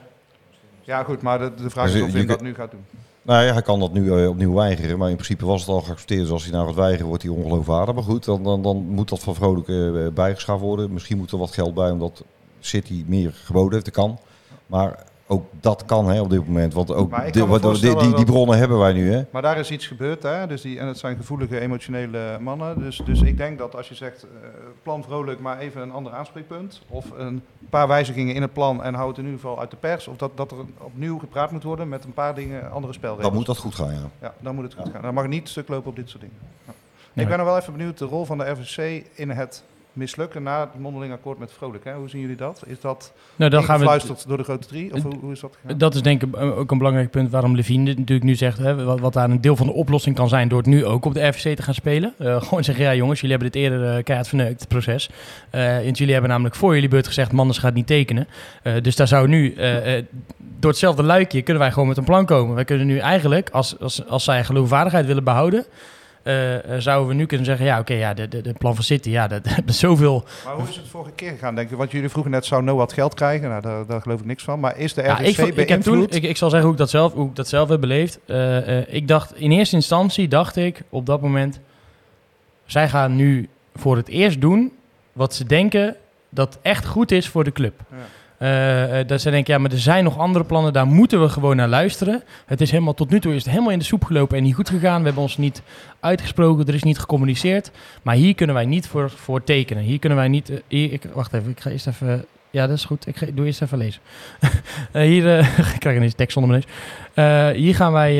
goed, maar de, de vraag Dus is of Wim dat nu gaat doen. Nou ja, hij kan dat nu eh, opnieuw weigeren, maar in principe was het al geaccepteerd. Dus als hij nou gaat weigeren, wordt hij ongeloofwaardig. Maar goed, dan, dan, dan moet dat van Vrolijk eh, bijgeschaafd worden. Misschien moet er wat geld bij, omdat City meer geboden heeft. Dat kan. Maar ook dat kan hè, op dit moment. Want ook die, die, die bronnen hebben wij nu. Hè? Maar daar is iets gebeurd, hè? Dus die, en het zijn gevoelige, emotionele mannen. Dus, dus ik denk dat als je zegt, eh, plan vrolijk, maar even een ander aanspreekpunt. Of een paar wijzigingen in het plan en hou het in ieder geval uit de pers. Of dat, dat er opnieuw gepraat moet worden met een paar dingen, andere spelregels. Dan moet dat goed gaan, ja. Ja, dan moet het goed gaan. Dan mag het niet stuk lopen op dit soort dingen. Ja. Nee. Ik ben nog wel even benieuwd de rol van de RVC in het mislukken na het mondeling akkoord met Vrolijk. Hè? Hoe zien jullie dat? Is dat nou, dan gaan we... door de grote drie? Of hoe, hoe is dat gegaan? Dat is denk ik eh, ook een belangrijk punt waarom Levine dit natuurlijk nu zegt. Hè, wat, wat daar een deel van de oplossing kan zijn door het nu ook op de RVC te gaan spelen. Eh, gewoon zeggen, ja jongens, jullie hebben dit eerder eh, keihard verneukt, het proces. Jullie hebben namelijk voor jullie beurt gezegd, Manders gaat niet tekenen. Dus daar zou nu, door hetzelfde luikje, kunnen wij gewoon met een plan komen. Wij kunnen nu eigenlijk, als, als, als zij geloofwaardigheid willen behouden... eh, eh, zouden we nu kunnen zeggen, ja oké, ja, de, de, de plan van City, ja, dat is zoveel... Maar hoe is het vorige keer gegaan, denk je? Want jullie vroegen net, zou Noah geld krijgen? Nou, daar, daar geloof ik niks van. Maar is de Ja, RVC ik, vond- ik, heb toen, beïnvloed? ik, ik zal zeggen hoe ik dat zelf, hoe ik dat zelf heb beleefd. Eh, ik dacht, in eerste instantie dacht ik op dat moment... zij gaan nu voor het eerst doen wat ze denken dat echt goed is voor de club. Ja. Eh, dat ze denken, ja, maar er zijn nog andere plannen, daar moeten we gewoon naar luisteren. Het is helemaal, tot nu toe is het helemaal in de soep gelopen en niet goed gegaan. We hebben ons niet uitgesproken, er is niet gecommuniceerd. Maar hier kunnen wij niet voor, voor tekenen. Hier kunnen wij niet... eh, ik, wacht even, ik ga eerst even... Ja, dat is goed. Ik doe eerst even lezen. Eh, hier ik krijg ineens tekst zonder mijn neus. Hier gaan wij...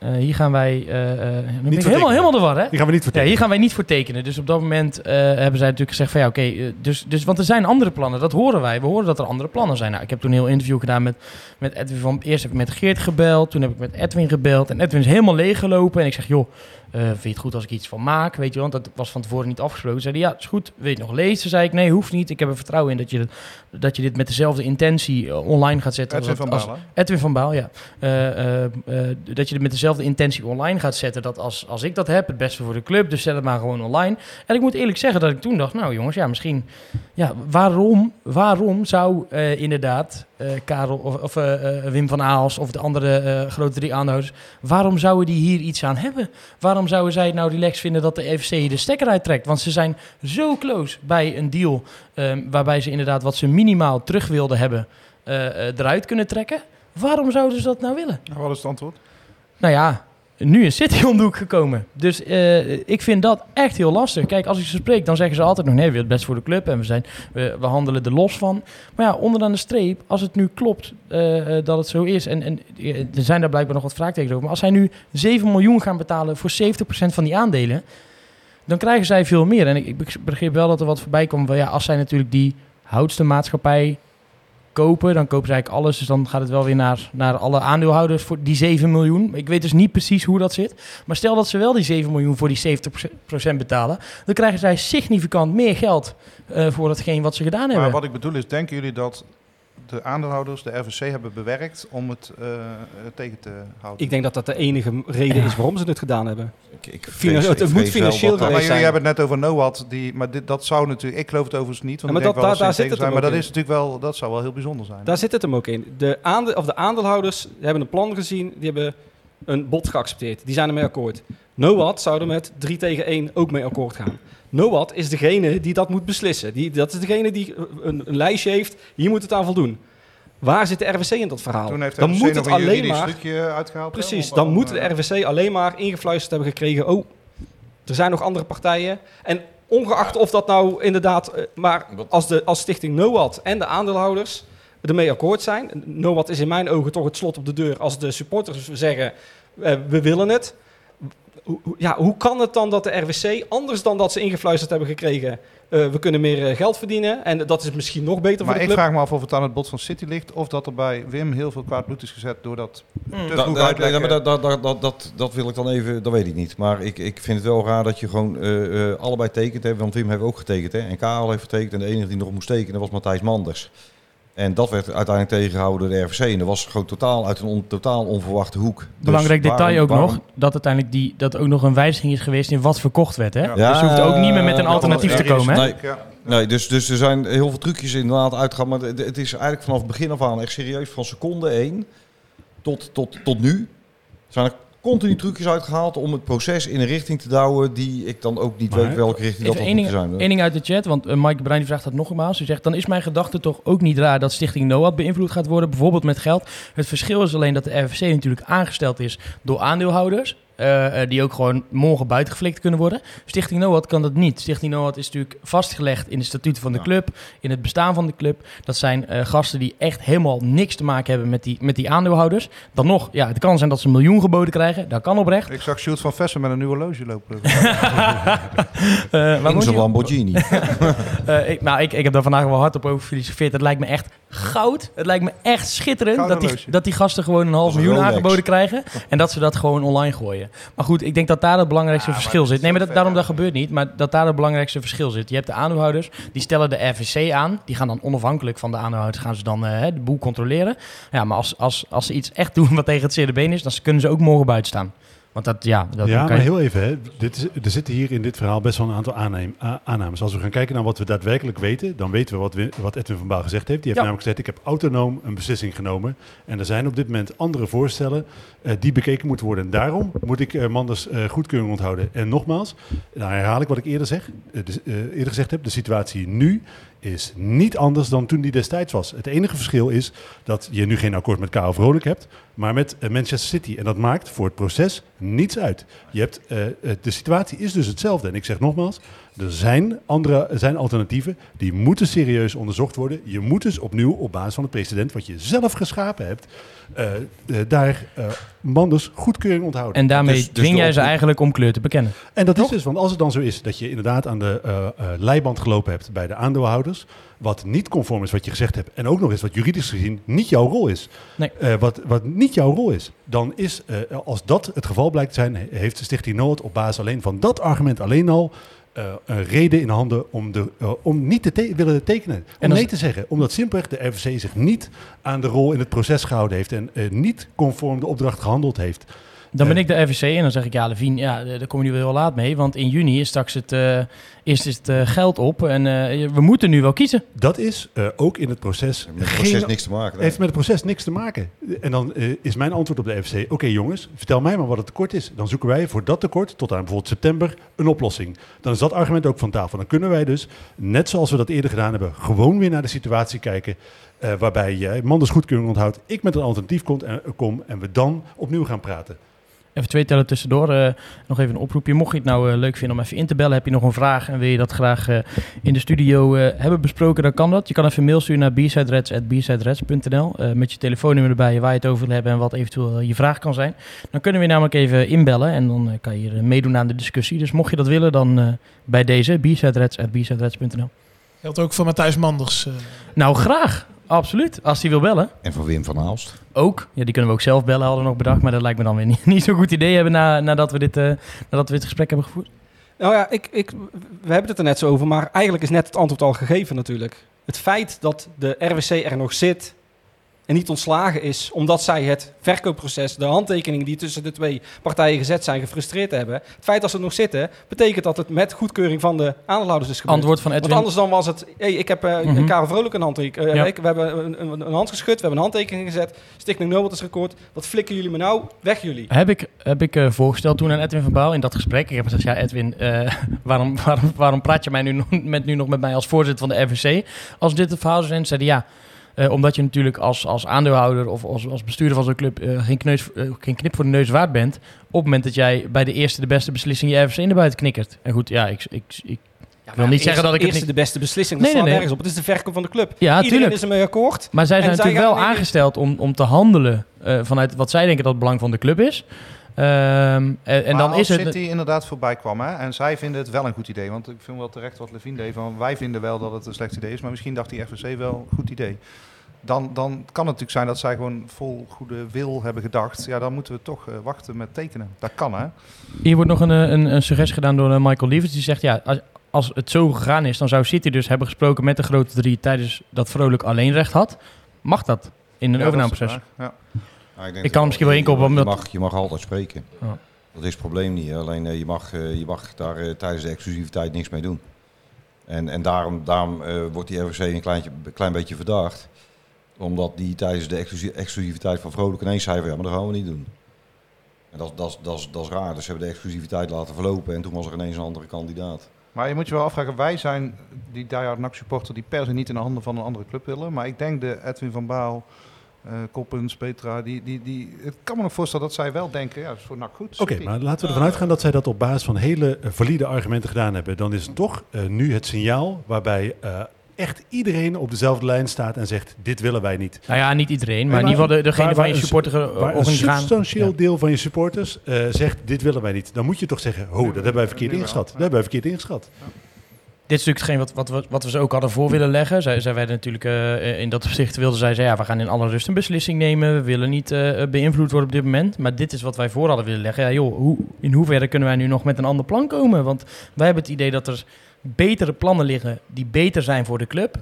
eh, hier gaan wij... voor helemaal, tekenen. helemaal de war, hè? Die gaan we niet Ja, vertellen. hier gaan wij niet voor tekenen. Dus op dat moment hebben zij natuurlijk gezegd van ja, oké, dus, dus, want er zijn andere plannen, dat horen wij. We horen dat er andere plannen zijn. Nou, ik heb toen een heel interview gedaan met, met Edwin van, eerst heb ik met Geert gebeld, toen heb ik met Edwin gebeld. En Edwin is helemaal leeggelopen en ik zeg, joh, eh, vind je het goed als ik iets van maak, weet je, want dat was van tevoren niet afgesproken. Zeiden ja, is goed, wil je nog lezen? Zei ik, nee, hoeft niet. Ik heb er vertrouwen in dat je, dat, je dit met dezelfde intentie eh, online gaat zetten. als Edwin dat- van als- Balen. Edwin van Baal, ja. Eh, dat je het met dezelfde intentie online gaat zetten. Dat als, als ik dat heb, het beste voor de club. Dus zet het maar gewoon online. En ik moet eerlijk zeggen dat ik toen dacht, nou jongens, ja, misschien. Ja, waarom, waarom zou inderdaad Karel of, of Wim van Aals of de andere grote drie aandeelhouders. Waarom zouden die hier iets aan hebben? Waarom zouden zij het nou relaxed vinden dat de FCC de stekker uittrekt? Want ze zijn zo close bij een deal. ehm, waarbij ze inderdaad wat ze minimaal terug wilden hebben. eh, eh, eruit kunnen trekken. Waarom zouden ze dat nou willen? Nou, wat is het antwoord? Nou ja, nu is City om gekomen. Dus eh, ik vind dat echt heel lastig. Kijk, als ik ze spreek, dan zeggen ze altijd nog... nee, we willen het best voor de club en we, zijn, we, handelen er los van. Maar ja, onderaan de streep, als het nu klopt eh, eh, dat het zo is... En, en er zijn daar blijkbaar nog wat vraagtekens over... maar als zij nu 7 miljoen gaan betalen voor 70% van die aandelen... dan krijgen zij veel meer. En ik, ik begreep wel dat er wat voorbij van ja, als zij natuurlijk die houdste maatschappij kopen, dan kopen ze eigenlijk alles. Dus dan gaat het wel weer naar, naar alle aandeelhouders voor die 7 miljoen. Ik weet dus niet precies hoe dat zit. Maar stel dat ze wel die 7 miljoen voor die 70% betalen, dan krijgen zij significant meer geld eh, voor hetgeen wat ze gedaan Maar hebben. wat ik bedoel is, denken jullie dat de aandeelhouders de RVC hebben bewerkt om het eh, eh, tegen te houden? Ik denk dat dat de enige reden is waarom ze het gedaan hebben. Ik, ik Finan- vrees- het ik moet financieel Ja, maar jullie zijn. hebben het net over NOAD, die, maar dit, dat zou natuurlijk, ik geloof het overigens niet, want Ja, ik maar denk dat- wel daar- zit het zijn, maar dat is natuurlijk wel, dat zou wel heel bijzonder zijn. Daar zit het hem ook in. De, aande of de aandeelhouders hebben een plan gezien, die hebben een bod geaccepteerd. Die zijn ermee akkoord. NOAD zou er met 3 tegen 1 ook mee akkoord gaan. NOAD is degene die dat moet beslissen. Die, dat is degene die een, een lijstje heeft, hier moet het aan voldoen. Waar zit de RWC in dat verhaal? Toen heeft de dan moet het een alleen maar... uitgehaald. hè, Precies, om- dan om, moet de eh, RWC alleen maar ingefluisterd hebben gekregen... oh, er zijn nog andere partijen. En ongeacht of dat nou inderdaad... eh, maar als, de, als stichting NOAD en de aandeelhouders ermee akkoord zijn... NOAD is in mijn ogen toch het slot op de deur... als de supporters zeggen, eh, we willen het... Ja, hoe kan het dan dat de RWC, anders dan dat ze ingefluisterd hebben gekregen... eh, we kunnen meer eh, geld verdienen. En dat is misschien nog beter Maar voor ik de club. vraag me af of het aan het bod van City ligt of dat er bij Wim heel veel kwaad bloed is gezet door dat te Da- vroeg da- nee, uitleggen. maar dat, dat, dat, dat, dat, dat wil ik dan even, dat weet ik niet. Maar ik, ik vind het wel raar dat je gewoon eh, eh, allebei tekent hebt. Want Wim heeft ook getekend hè. En Karel heeft getekend. En de enige die nog moest tekenen was Matthijs Manders. En dat werd uiteindelijk tegengehouden door de RVC. En dat was gewoon totaal uit een on- totaal onverwachte hoek. Dus Belangrijk detail waarom- ook waarom- nog, dat uiteindelijk die, dat ook nog een wijziging is geweest in wat verkocht werd. Hè? Ja. Ja, dus je hoeft ook niet meer met een ja, alternatief ja, te komen. Hè? Nee. Ja. Nee, dus, dus er zijn heel veel trucjes inderdaad uitgegaan. Maar het het is eigenlijk vanaf het begin af aan echt serieus van seconde 1 tot, tot, tot nu. Zijn er continu trucjes uitgehaald om het proces in een richting te douwen die ik dan ook niet Maar- weet welke richting dat dan moet zijn. één ding uit de chat, want eh, Mike Bruin die vraagt dat nogmaals. Hij zegt, dan is mijn gedachte toch ook niet raar dat Stichting NOAD beïnvloed gaat worden, bijvoorbeeld met geld. Het verschil is alleen dat de RVC natuurlijk aangesteld is door aandeelhouders. Eh, eh, die ook gewoon morgen buitengeflikt kunnen worden. Stichting NOAD kan dat niet. Stichting NOAD is natuurlijk vastgelegd in de statuten van de Ja. club, in het bestaan van de club. Dat zijn eh, gasten die echt helemaal niks te maken hebben met die, met die aandeelhouders. Dan nog, ja, het kan zijn dat ze een miljoen geboden krijgen. Dat kan oprecht. Ik zag Sjoerd van Vessen met een nieuwe loge lopen. Eh, waar In zijn? Lamborghini. Eh, ik, nou, ik, ik heb daar vandaag wel hard op over gefilosofeerd. Het lijkt me echt goud. Het lijkt me echt schitterend Gouden dat die, dat die gasten gewoon een half miljoen aangeboden krijgen. En dat ze dat gewoon online gooien. Maar goed, ik denk dat daar het belangrijkste Ja, verschil zit. Nee, maar dat, daarom dat gebeurt niet. Maar dat daar het belangrijkste verschil zit. Je hebt de aandeelhouders, die stellen de RVC aan. Die gaan dan onafhankelijk van de aandeelhouders gaan ze dan eh, de boel controleren. Ja, maar als, als, als ze iets echt doen wat tegen het zere been is, dan kunnen ze ook morgen buiten staan. Want dat, ja, dat ja, maar je- heel even. Hè. Dit is, er zitten hier in dit verhaal best wel een aantal aanneem- aannames. Als we gaan kijken naar wat we daadwerkelijk weten, dan weten we wat, we, wat Edwin van Baal gezegd heeft. Die heeft Ja. namelijk gezegd, ik heb autonoom een beslissing genomen. En er zijn op dit moment andere voorstellen eh, die bekeken moeten worden. En daarom moet ik eh, Manders eh, goedkeuring onthouden. En nogmaals, nou herhaal ik wat ik eerder, zeg, dus, eerder gezegd heb. De situatie nu is niet anders dan toen die destijds was. Het enige verschil is dat je nu geen akkoord met Karel Vrolijk hebt, maar met eh, Manchester City. En dat maakt voor het proces niets uit. Je hebt, eh, eh, de situatie is dus hetzelfde. En ik zeg nogmaals, er zijn, andere, er zijn alternatieven die moeten serieus onderzocht worden. Je moet dus opnieuw op basis van het precedent wat je zelf geschapen hebt, eh, eh, daar eh Manders goedkeuring onthouden. En daarmee Dus- dus dwing jij ze eigenlijk om kleur te bekennen. En dat is dus, want als het dan zo is dat je inderdaad aan de eh, eh, leiband gelopen hebt bij de aandeelhouders, wat niet conform is wat je gezegd hebt, en ook nog eens wat juridisch gezien niet jouw rol is, Nee. Eh, wat, wat niet jouw rol is, dan is, eh, als dat het geval blijkt te zijn, he- heeft de Stichting Noord op basis alleen van dat argument alleen al eh, een reden in handen om, de, eh, om niet te te- willen tekenen. Om En nee te zeggen. Omdat simpelweg de RVC zich niet aan de rol in het proces gehouden heeft en eh, niet conform de opdracht gehandeld heeft. Dan ben ik de RVC en dan zeg ik, ja, Levien, ja, daar kom je nu wel heel laat mee. Want in juni is straks het, eh, is het eh, geld op en eh, we moeten nu wel kiezen. Dat is eh, ook in het proces Met het proces geen niks te maken. nee. heeft met het proces niks te maken. En dan eh, is mijn antwoord op de FC: oké jongens, vertel mij maar wat het tekort is. Dan zoeken wij voor dat tekort tot aan bijvoorbeeld september een oplossing. Dan is dat argument ook van tafel. Dan kunnen wij dus, net zoals we dat eerder gedaan hebben, gewoon weer naar de situatie kijken. eh, waarbij jij Manders goedkeuring onthoudt, ik met een alternatief komt en, kom en we dan opnieuw gaan praten. Even twee tellen tussendoor. eh, nog even een oproepje. Mocht je het nou eh, leuk vinden om even in te bellen, heb je nog een vraag en wil je dat graag eh, in de studio eh, hebben besproken, dan kan dat. Je kan even een mail sturen naar bsidereds.bsidereds.nl eh met je telefoonnummer erbij waar je het over wil hebben en wat eventueel je vraag kan zijn. Dan kunnen we je namelijk even inbellen en dan eh, kan je hier, meedoen aan de discussie. Dus mocht je dat willen, dan eh, bij deze bsidereds.bsidereds.nl. Geldt ook voor Matthijs Manders. eh. Nou, graag. Absoluut. Als hij wil bellen. En van Wim van Aalst. Ook. Ja, die kunnen we ook zelf bellen, hadden we nog bedacht. Maar dat lijkt me dan weer niet, niet zo'n goed idee hebben na, nadat, we dit, eh, nadat we dit gesprek hebben gevoerd. Nou ja, ik, ik, we hebben het er net zo over, maar eigenlijk is net het antwoord al gegeven natuurlijk. Het feit dat de RWC er nog zit en niet ontslagen is, omdat zij het verkoopproces, de handtekeningen die tussen de twee partijen gezet zijn, gefrustreerd hebben. Het feit dat ze nog zitten, betekent dat het met goedkeuring van de aandeelhouders is gebeurd. Antwoord van Want Edwin. anders dan was het, hey, ik heb Mhm. Karel Vrolijk een handtekening, Ja. ik- we hebben een, een, een hand geschud, we hebben een handtekening gezet, Stichting Nobel is record. Wat flikken jullie me nou? Weg jullie. Heb ik, heb ik eh, voorgesteld toen aan Edwin van Baal in dat gesprek. Ik heb gezegd, ja Edwin, waarom, waarom, waarom praat je mij nu, nog- met, nu nog met mij als voorzitter van de RVC? Als dit het verhaal zijn, zeiden ja... eh, omdat je natuurlijk als, als aandeelhouder of als, als bestuurder van zo'n club eh, geen, kneus, eh, geen knip voor de neus waard bent. Op het moment dat jij bij de eerste de beste beslissing je RVC naar buiten knikkert. En goed, ja, ik, ik, ik, ik wil niet zeggen dat ik het eerste niet... de beste beslissing, Nee, dat nee, nee. nergens op. Het is de verkoop van de club. Ja, Iedereen tuurlijk. is ermee akkoord. Maar zij zijn zij natuurlijk wel in aangesteld om, om te handelen eh, vanuit wat zij denken dat het belang van de club is. Ehm, en dan als is het... City inderdaad voorbij kwam, hè, en zij vinden het wel een goed idee. Want ik vind wel terecht wat Levine deed, van wij vinden wel dat het een slecht idee is, maar misschien dacht die FVC wel een goed idee. Dan, dan kan het natuurlijk zijn dat zij gewoon vol goede wil hebben gedacht. Ja, dan moeten we toch eh, wachten met tekenen. Dat kan, hè? Hier wordt nog een, eh, een, een suggestie gedaan door eh, Michael Lievers. Die zegt, ja, als, als het zo gegaan is, dan zou City dus hebben gesproken met de grote drie tijdens dat Vrolijk alleen recht had. Mag dat in een Ja, overnameproces? Ja. Ja, denk Ik kan misschien wel je- inkopen, Je, omdat- mag, je mag altijd spreken. Ja. Dat is het probleem niet. Alleen eh, je, mag, eh, je mag daar eh, tijdens de exclusiviteit niks mee doen. En, en daarom, daarom eh, wordt die RVC een kleintje, klein beetje verdacht. Omdat die tijdens de exclusi- exclusiviteit van Vrolijk ineens zei van ja, maar dat gaan we niet doen. En dat, dat, dat, is- dat is raar. Dus ze hebben de exclusiviteit laten verlopen en toen was er ineens een andere kandidaat. Maar je moet je wel afvragen, wij zijn die diehard NAC supporter die per se niet in de handen van een andere club willen. Maar ik denk de Edwin van Baal, eh Koppens, Petra, die, die, die, het kan me nog voorstellen dat zij wel denken, ja, dat is voor NAC goed. Oké, maar laten we ervan uitgaan dat zij dat op basis van hele eh, valide argumenten gedaan hebben. Dan is het toch eh, nu het signaal waarbij eh, echt iedereen op dezelfde lijn staat en zegt: Dit willen wij niet. Nou ja, niet iedereen, maar, maar in ieder geval de, degene waar- van je een- supporter Waar een substantieel deel van je supporters eh, zegt: Dit willen wij niet. Dan moet je toch zeggen: Ho, dat hebben wij verkeerd ingeschat. ja. Dat hebben wij verkeerd ingeschat. Dit is natuurlijk hetgeen wat, wat, we, wat we ze ook hadden voor willen leggen. Zij, zij werden natuurlijk eh, in dat opzicht wilden zij zeggen, ja, we gaan in alle rust een beslissing nemen. We willen niet eh, beïnvloed worden op dit moment. Maar dit is wat wij voor hadden willen leggen. Ja, joh, hoe, in hoeverre kunnen wij nu nog met een ander plan komen? Want wij hebben het idee dat er betere plannen liggen die beter zijn voor de club.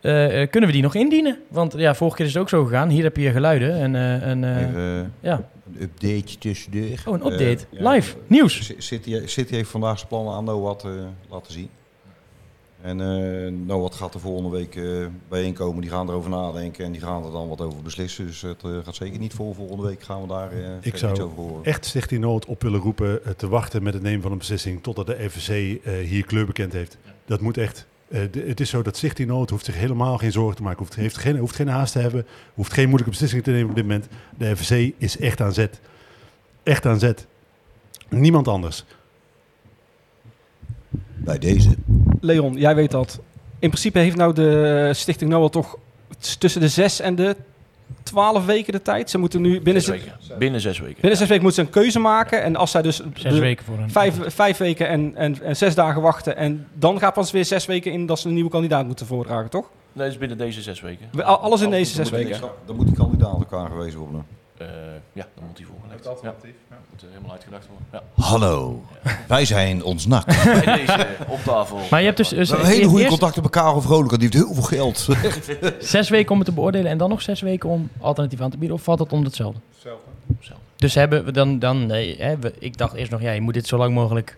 Eh, eh, kunnen we die nog indienen? Want ja, vorige keer is het ook zo gegaan. Hier heb je je geluiden. En, eh, en, eh, Even, eh, ja. een updateje tussendoor. Oh, een update. Eh, ja. Live. Nieuws. City, City heeft vandaag zijn plannen aan Noat eh laten zien. En eh Noat gaat er volgende week eh bijeenkomen. Die gaan erover nadenken en die gaan er dan wat over beslissen. Dus het eh, gaat zeker niet voor volgende week gaan we daar eh verder iets zou over horen. Echt Stichting Noord op willen roepen te wachten met het nemen van een beslissing totdat de FVC eh, hier kleur bekend heeft. Dat moet echt. Eh, de- het is zo dat Stichting Noord hoeft zich helemaal geen zorgen te maken. Hoeft, heeft geen, hoeft geen haast te hebben. Hoeft geen moeilijke beslissingen te nemen op dit moment. De FVC is echt aan zet. Echt aan zet. Niemand anders. Bij deze. Leon, jij weet dat. In principe heeft nou de Stichting Noah toch tussen de zes en de twaalf weken de tijd. Ze moeten nu binnen, Zes zes, weken. Binnen zes weken. binnen zes weken moeten ze een keuze maken. En als zij dus Zes weken voor een... vijf, vijf weken en, en, en zes dagen wachten. En dan gaat pas weer zes weken in dat ze een nieuwe kandidaat moeten voordragen, toch? Nee, dat is binnen deze zes weken. We- al- alles in deze zes weken. Dan moet die kandidaat elkaar gewezen worden. Eh, ja, dan moet die voorgelegd. Het alternatief. Ja. moet er helemaal uitgedacht worden. Ja. Hallo, wij zijn ons nak. Bij deze eh, op tafel. Maar je hebt dus, dus We hebben hele goede eerst contacten met Karel Vrolijk, want die heeft heel veel geld. zes weken om het te beoordelen en dan nog zes weken om alternatief aan te bieden. Of valt dat onder hetzelfde? Hetzelfde. Zo. Dus hebben we dan, dan nee, hè, we, ik dacht eerst nog, ja, je moet dit zo lang mogelijk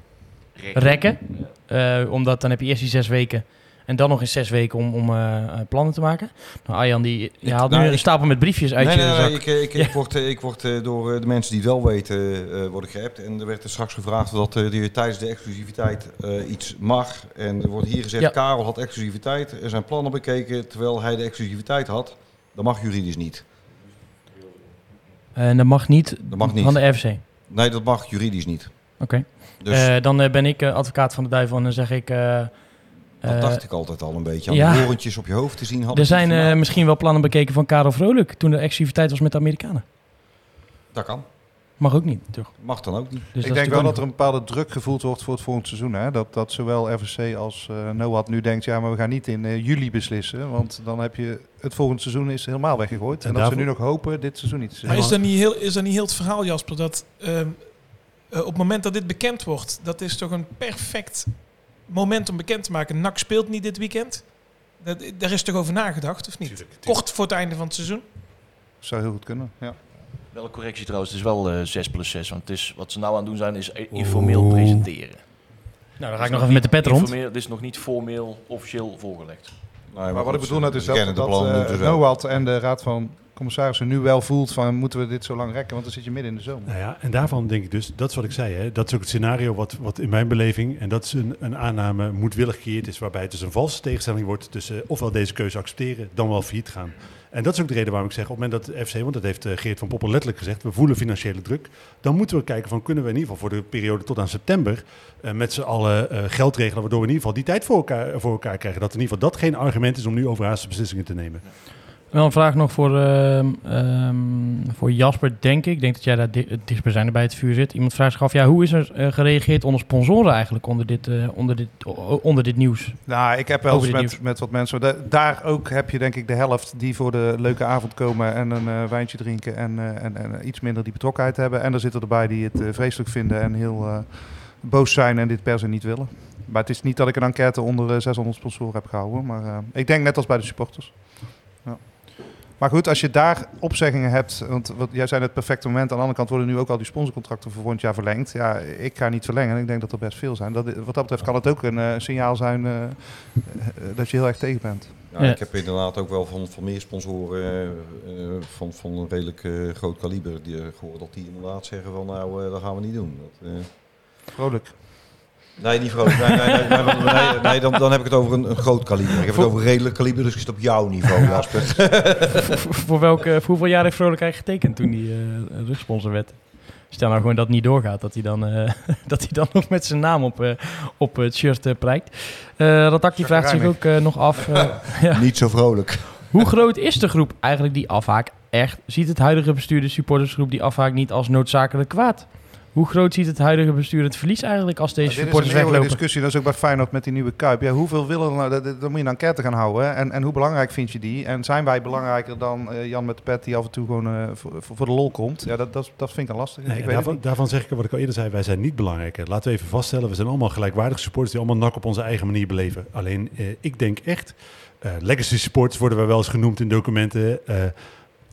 Rekken. rekken. Ja. eh, omdat dan heb je eerst die zes weken en dan nog eens zes weken om, om eh, eh, plannen te maken. Nou, Arjan, die, je haalt nou, nu een ik- stapel met briefjes uit nee, je nee, nee, zak. ik, eh, ik, Ja. ik word, ik word door de mensen die het wel weten, eh word ik geappt. En er werd er straks gevraagd dat die tijdens de exclusiviteit iets mag. En er wordt hier gezegd, Ja. Karel had exclusiviteit. Er zijn plannen bekeken terwijl hij de exclusiviteit had. Dat mag juridisch niet. En dat mag niet, Dat mag niet. van de. Oké. Nee, dat mag juridisch niet. Dus Eh, dan ben ik advocaat van de duivel en dan zeg ik... dat eh, dacht ik altijd al een beetje. Aan ja. de horentjes op je hoofd te zien hadden. er zijn eh, vandaag. misschien wel plannen bekeken van Karel Vrolijk toen de exclusiviteit was met de Amerikanen. Dat kan. Mag ook niet, toch? Mag dan ook niet. Dus ik denk wel dat er een bepaalde druk gevoeld wordt voor het volgende seizoen. Hè? Dat, dat zowel RVC als eh Noat nu denkt, ja, maar we gaan niet in juli beslissen. Want dan heb je het volgende seizoen is helemaal weggegooid. En, En dat ze nu nog hopen dit seizoen niet te Maar zijn. is dat niet heel, is dat niet heel het verhaal, Jasper, dat ehm, eh, op het moment dat dit bekend wordt, dat is toch een perfect moment om bekend te maken. NAC speelt niet dit weekend. Dat, daar is toch over nagedacht, of niet? Tuurlijk, tuurlijk. Kort voor het einde van het seizoen. Zou heel goed kunnen, ja. Wel een correctie trouwens, het is wel eh 6 plus 6. Want het is, wat ze nou aan het doen zijn, is i- informeel Oeh. presenteren. Nou, dan ga ik nog even met de pet rond. Informeel, Het is nog niet formeel, officieel voorgelegd. Nee, Maar wat ik bedoel net ze is dat, dat eh, wel. Noat en de Raad van Commissarissen nu wel voelt van moeten we dit zo lang rekken, want dan zit je midden in de zomer. Nou ja, en daarvan denk ik dus, dat is wat ik zei, hè, dat is ook het scenario wat, wat in mijn beleving, en dat is een, een aanname moedwillig gecreëerd is, waarbij het dus een valse tegenstelling wordt tussen ofwel deze keuze accepteren, dan wel failliet gaan. En dat is ook de reden waarom ik zeg, op het moment dat de FC, want dat heeft eh, Geert van Poppel letterlijk gezegd, we voelen financiële druk, dan moeten we kijken van kunnen we in ieder geval voor de periode tot aan september eh, met z'n allen eh, geld regelen, waardoor we in ieder geval die tijd voor elkaar, voor elkaar krijgen. Dat in ieder geval dat geen argument is om nu overhaaste beslissingen te nemen. Wel een vraag nog voor, ehm, ehm, voor Jasper, denk ik. Ik denk dat jij daar di- het dichtstbijzijnde bij het vuur zit. Iemand vraagt zich af, ja, hoe is er eh, gereageerd onder sponsoren eigenlijk onder dit, eh, onder dit, onder dit nieuws? Nou, ik heb wel eens met, nieuws. met wat mensen. da- daar ook heb je denk ik de helft die voor de leuke avond komen en een eh, wijntje drinken en, en, en iets minder die betrokkenheid hebben. En er zitten erbij die het vreselijk vinden en heel boos zijn en dit per se niet willen. Maar het is niet dat ik een enquête onder eh, 600 sponsoren heb gehouden. Maar ik denk net als bij de supporters. Ja. Maar goed, als je daar opzeggingen hebt, want wat, jij zei het perfecte moment. Aan de andere kant worden nu ook al die sponsorcontracten voor volgend jaar verlengd. Ja, ik ga niet verlengen en ik denk dat er best veel zijn. Dat, wat dat betreft kan het ook een eh, signaal zijn eh, eh, dat je heel erg tegen bent. Ja, Ja. Ik heb inderdaad ook wel van, van meer sponsoren van, van een redelijk groot kaliber die, eh, gehoord dat die inderdaad zeggen van nou, eh, dat gaan we niet doen. Dat, eh, Vrolijk. Nee, niet groot. Nee, nee, nee, nee, nee, dan, dan heb ik het over een, een groot kaliber. Ik heb het over een redelijk kaliber, dus ik zit op jouw niveau, Jasper. voor, voor, welke, voor hoeveel jaar heeft Vrolijk eigenlijk getekend toen die eh rugsponsor werd? Stel nou gewoon dat het niet doorgaat, dat hij dan, eh, dat hij dan nog met zijn naam op, eh, op het shirt eh, prijkt. Eh Ratak die vraagt zich ook nog af, eh, ja, Niet zo vrolijk. hoe groot is de groep eigenlijk die afhaakt echt? Ziet het huidige bestuur de supportersgroep die afhaakt niet als noodzakelijk kwaad? Hoe groot ziet het huidige bestuur het verlies eigenlijk als deze dit is supporters een eeuwige weglopen? discussie, dat is ook bij Feyenoord met die nieuwe Kuip. Ja, hoeveel willen er nou, dan moet je een enquête gaan houden. En, en hoe belangrijk vind je die? En zijn wij belangrijker dan eh, Jan met de pet die af en toe gewoon eh, voor, de lol komt? Ja, dat, dat, dat vind ik dan lastig. Nee, ik weet het daarvan, daarvan zeg ik wat ik al eerder zei, wij zijn niet belangrijker. Laten we even vaststellen, we zijn allemaal gelijkwaardige supporters die allemaal nak op onze eigen manier beleven. Alleen, eh, ik denk echt, eh, legacy supporters worden we wel eens genoemd in documenten.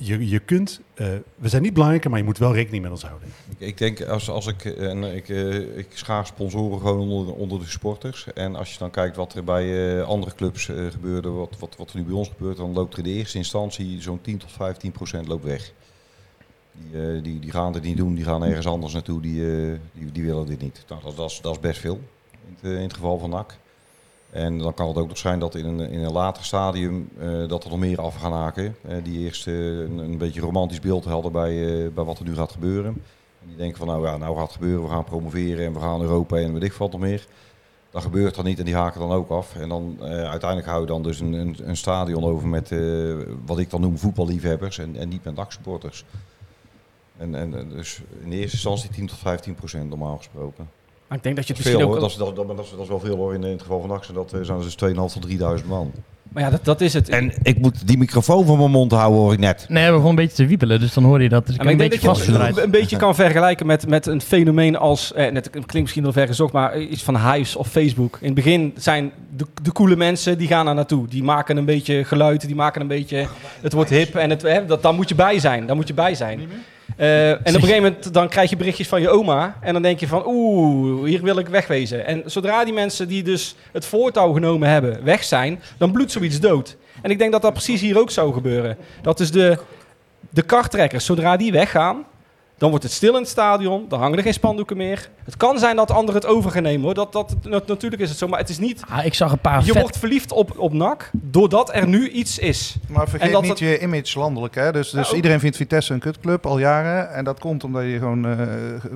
Eh, je, je kunt, eh, we zijn niet belangrijker, maar je moet wel rekening met ons houden. Ik, ik denk, als, als ik, en ik, eh, ik schaar sponsoren gewoon onder, onder de supporters. En als je dan kijkt wat er bij eh, andere clubs eh, gebeurde, wat, wat, wat er nu bij ons gebeurt, dan loopt er in de eerste instantie zo'n 10 tot 15 procent loopt weg. Die, eh, die, die gaan het niet doen, die gaan ergens anders naartoe, die, eh, die, die willen dit niet. Nou, dat, dat, is, dat is best veel in het, eh, in het geval van NAC. En dan kan het ook nog zijn dat in een, in een later stadium eh, dat er nog meer af gaan haken. eh, die eerst een, een beetje romantisch beeld hadden bij, eh, bij wat er nu gaat gebeuren. En die denken van nou ja, nou gaat het gebeuren, we gaan promoveren en we gaan Europa en weet ik wat nog meer. Dat gebeurt dan niet en die haken dan ook af. En dan uiteindelijk hou je dan dus een, een, een stadion over met wat ik dan noem voetballiefhebbers en, en niet met DAC-supporters. En, en dus in eerste instantie 10 tot 15 procent normaal gesproken. Maar ik denk dat je het Dat veel, misschien hoor. ook... Dat, is, dat, dat, dat is wel veel hoor. In, in het geval van Axel, dat eh, zijn dus 2.500 tot 3.000 man. Maar ja, dat, dat is het. En ik moet die microfoon van mijn mond houden, hoor ik net. Nee, we begonnen een beetje te wiepelen, dus dan hoor je dat. Dus ik maar een ik denk beetje dat je het een beetje kan vergelijken met, met een fenomeen als, eh, net, het klinkt misschien wel ver gezocht, maar iets van Hives of Facebook. In het begin zijn de, de coole mensen, die gaan daar naartoe. Die maken een beetje geluid, die maken een beetje, het wordt hip en het, hè, dat, daar moet je bij zijn. Daar moet je bij zijn. Eh, en op een gegeven moment dan krijg je berichtjes van je oma en dan denk je van oeh, hier wil ik wegwezen. En zodra die mensen die dus het voortouw genomen hebben weg zijn, dan bloedt zoiets dood. En ik denk dat dat precies hier ook zou gebeuren. Dat is de, de karttrekkers, zodra die weggaan, dan wordt het stil in het stadion. Dan hangen er geen spandoeken meer. Het kan zijn dat anderen het over gaan nemen hoor. Dat, dat, nat- natuurlijk is het zo. Maar het is niet. Ah, ik zag een paar Je vet... wordt verliefd op, op NAC doordat er nu iets is. Maar vergeet En dat niet het- je image landelijk. Hè? Dus, dus Ja, ook- iedereen vindt Vitesse een kutclub al jaren. En dat komt omdat je gewoon eh,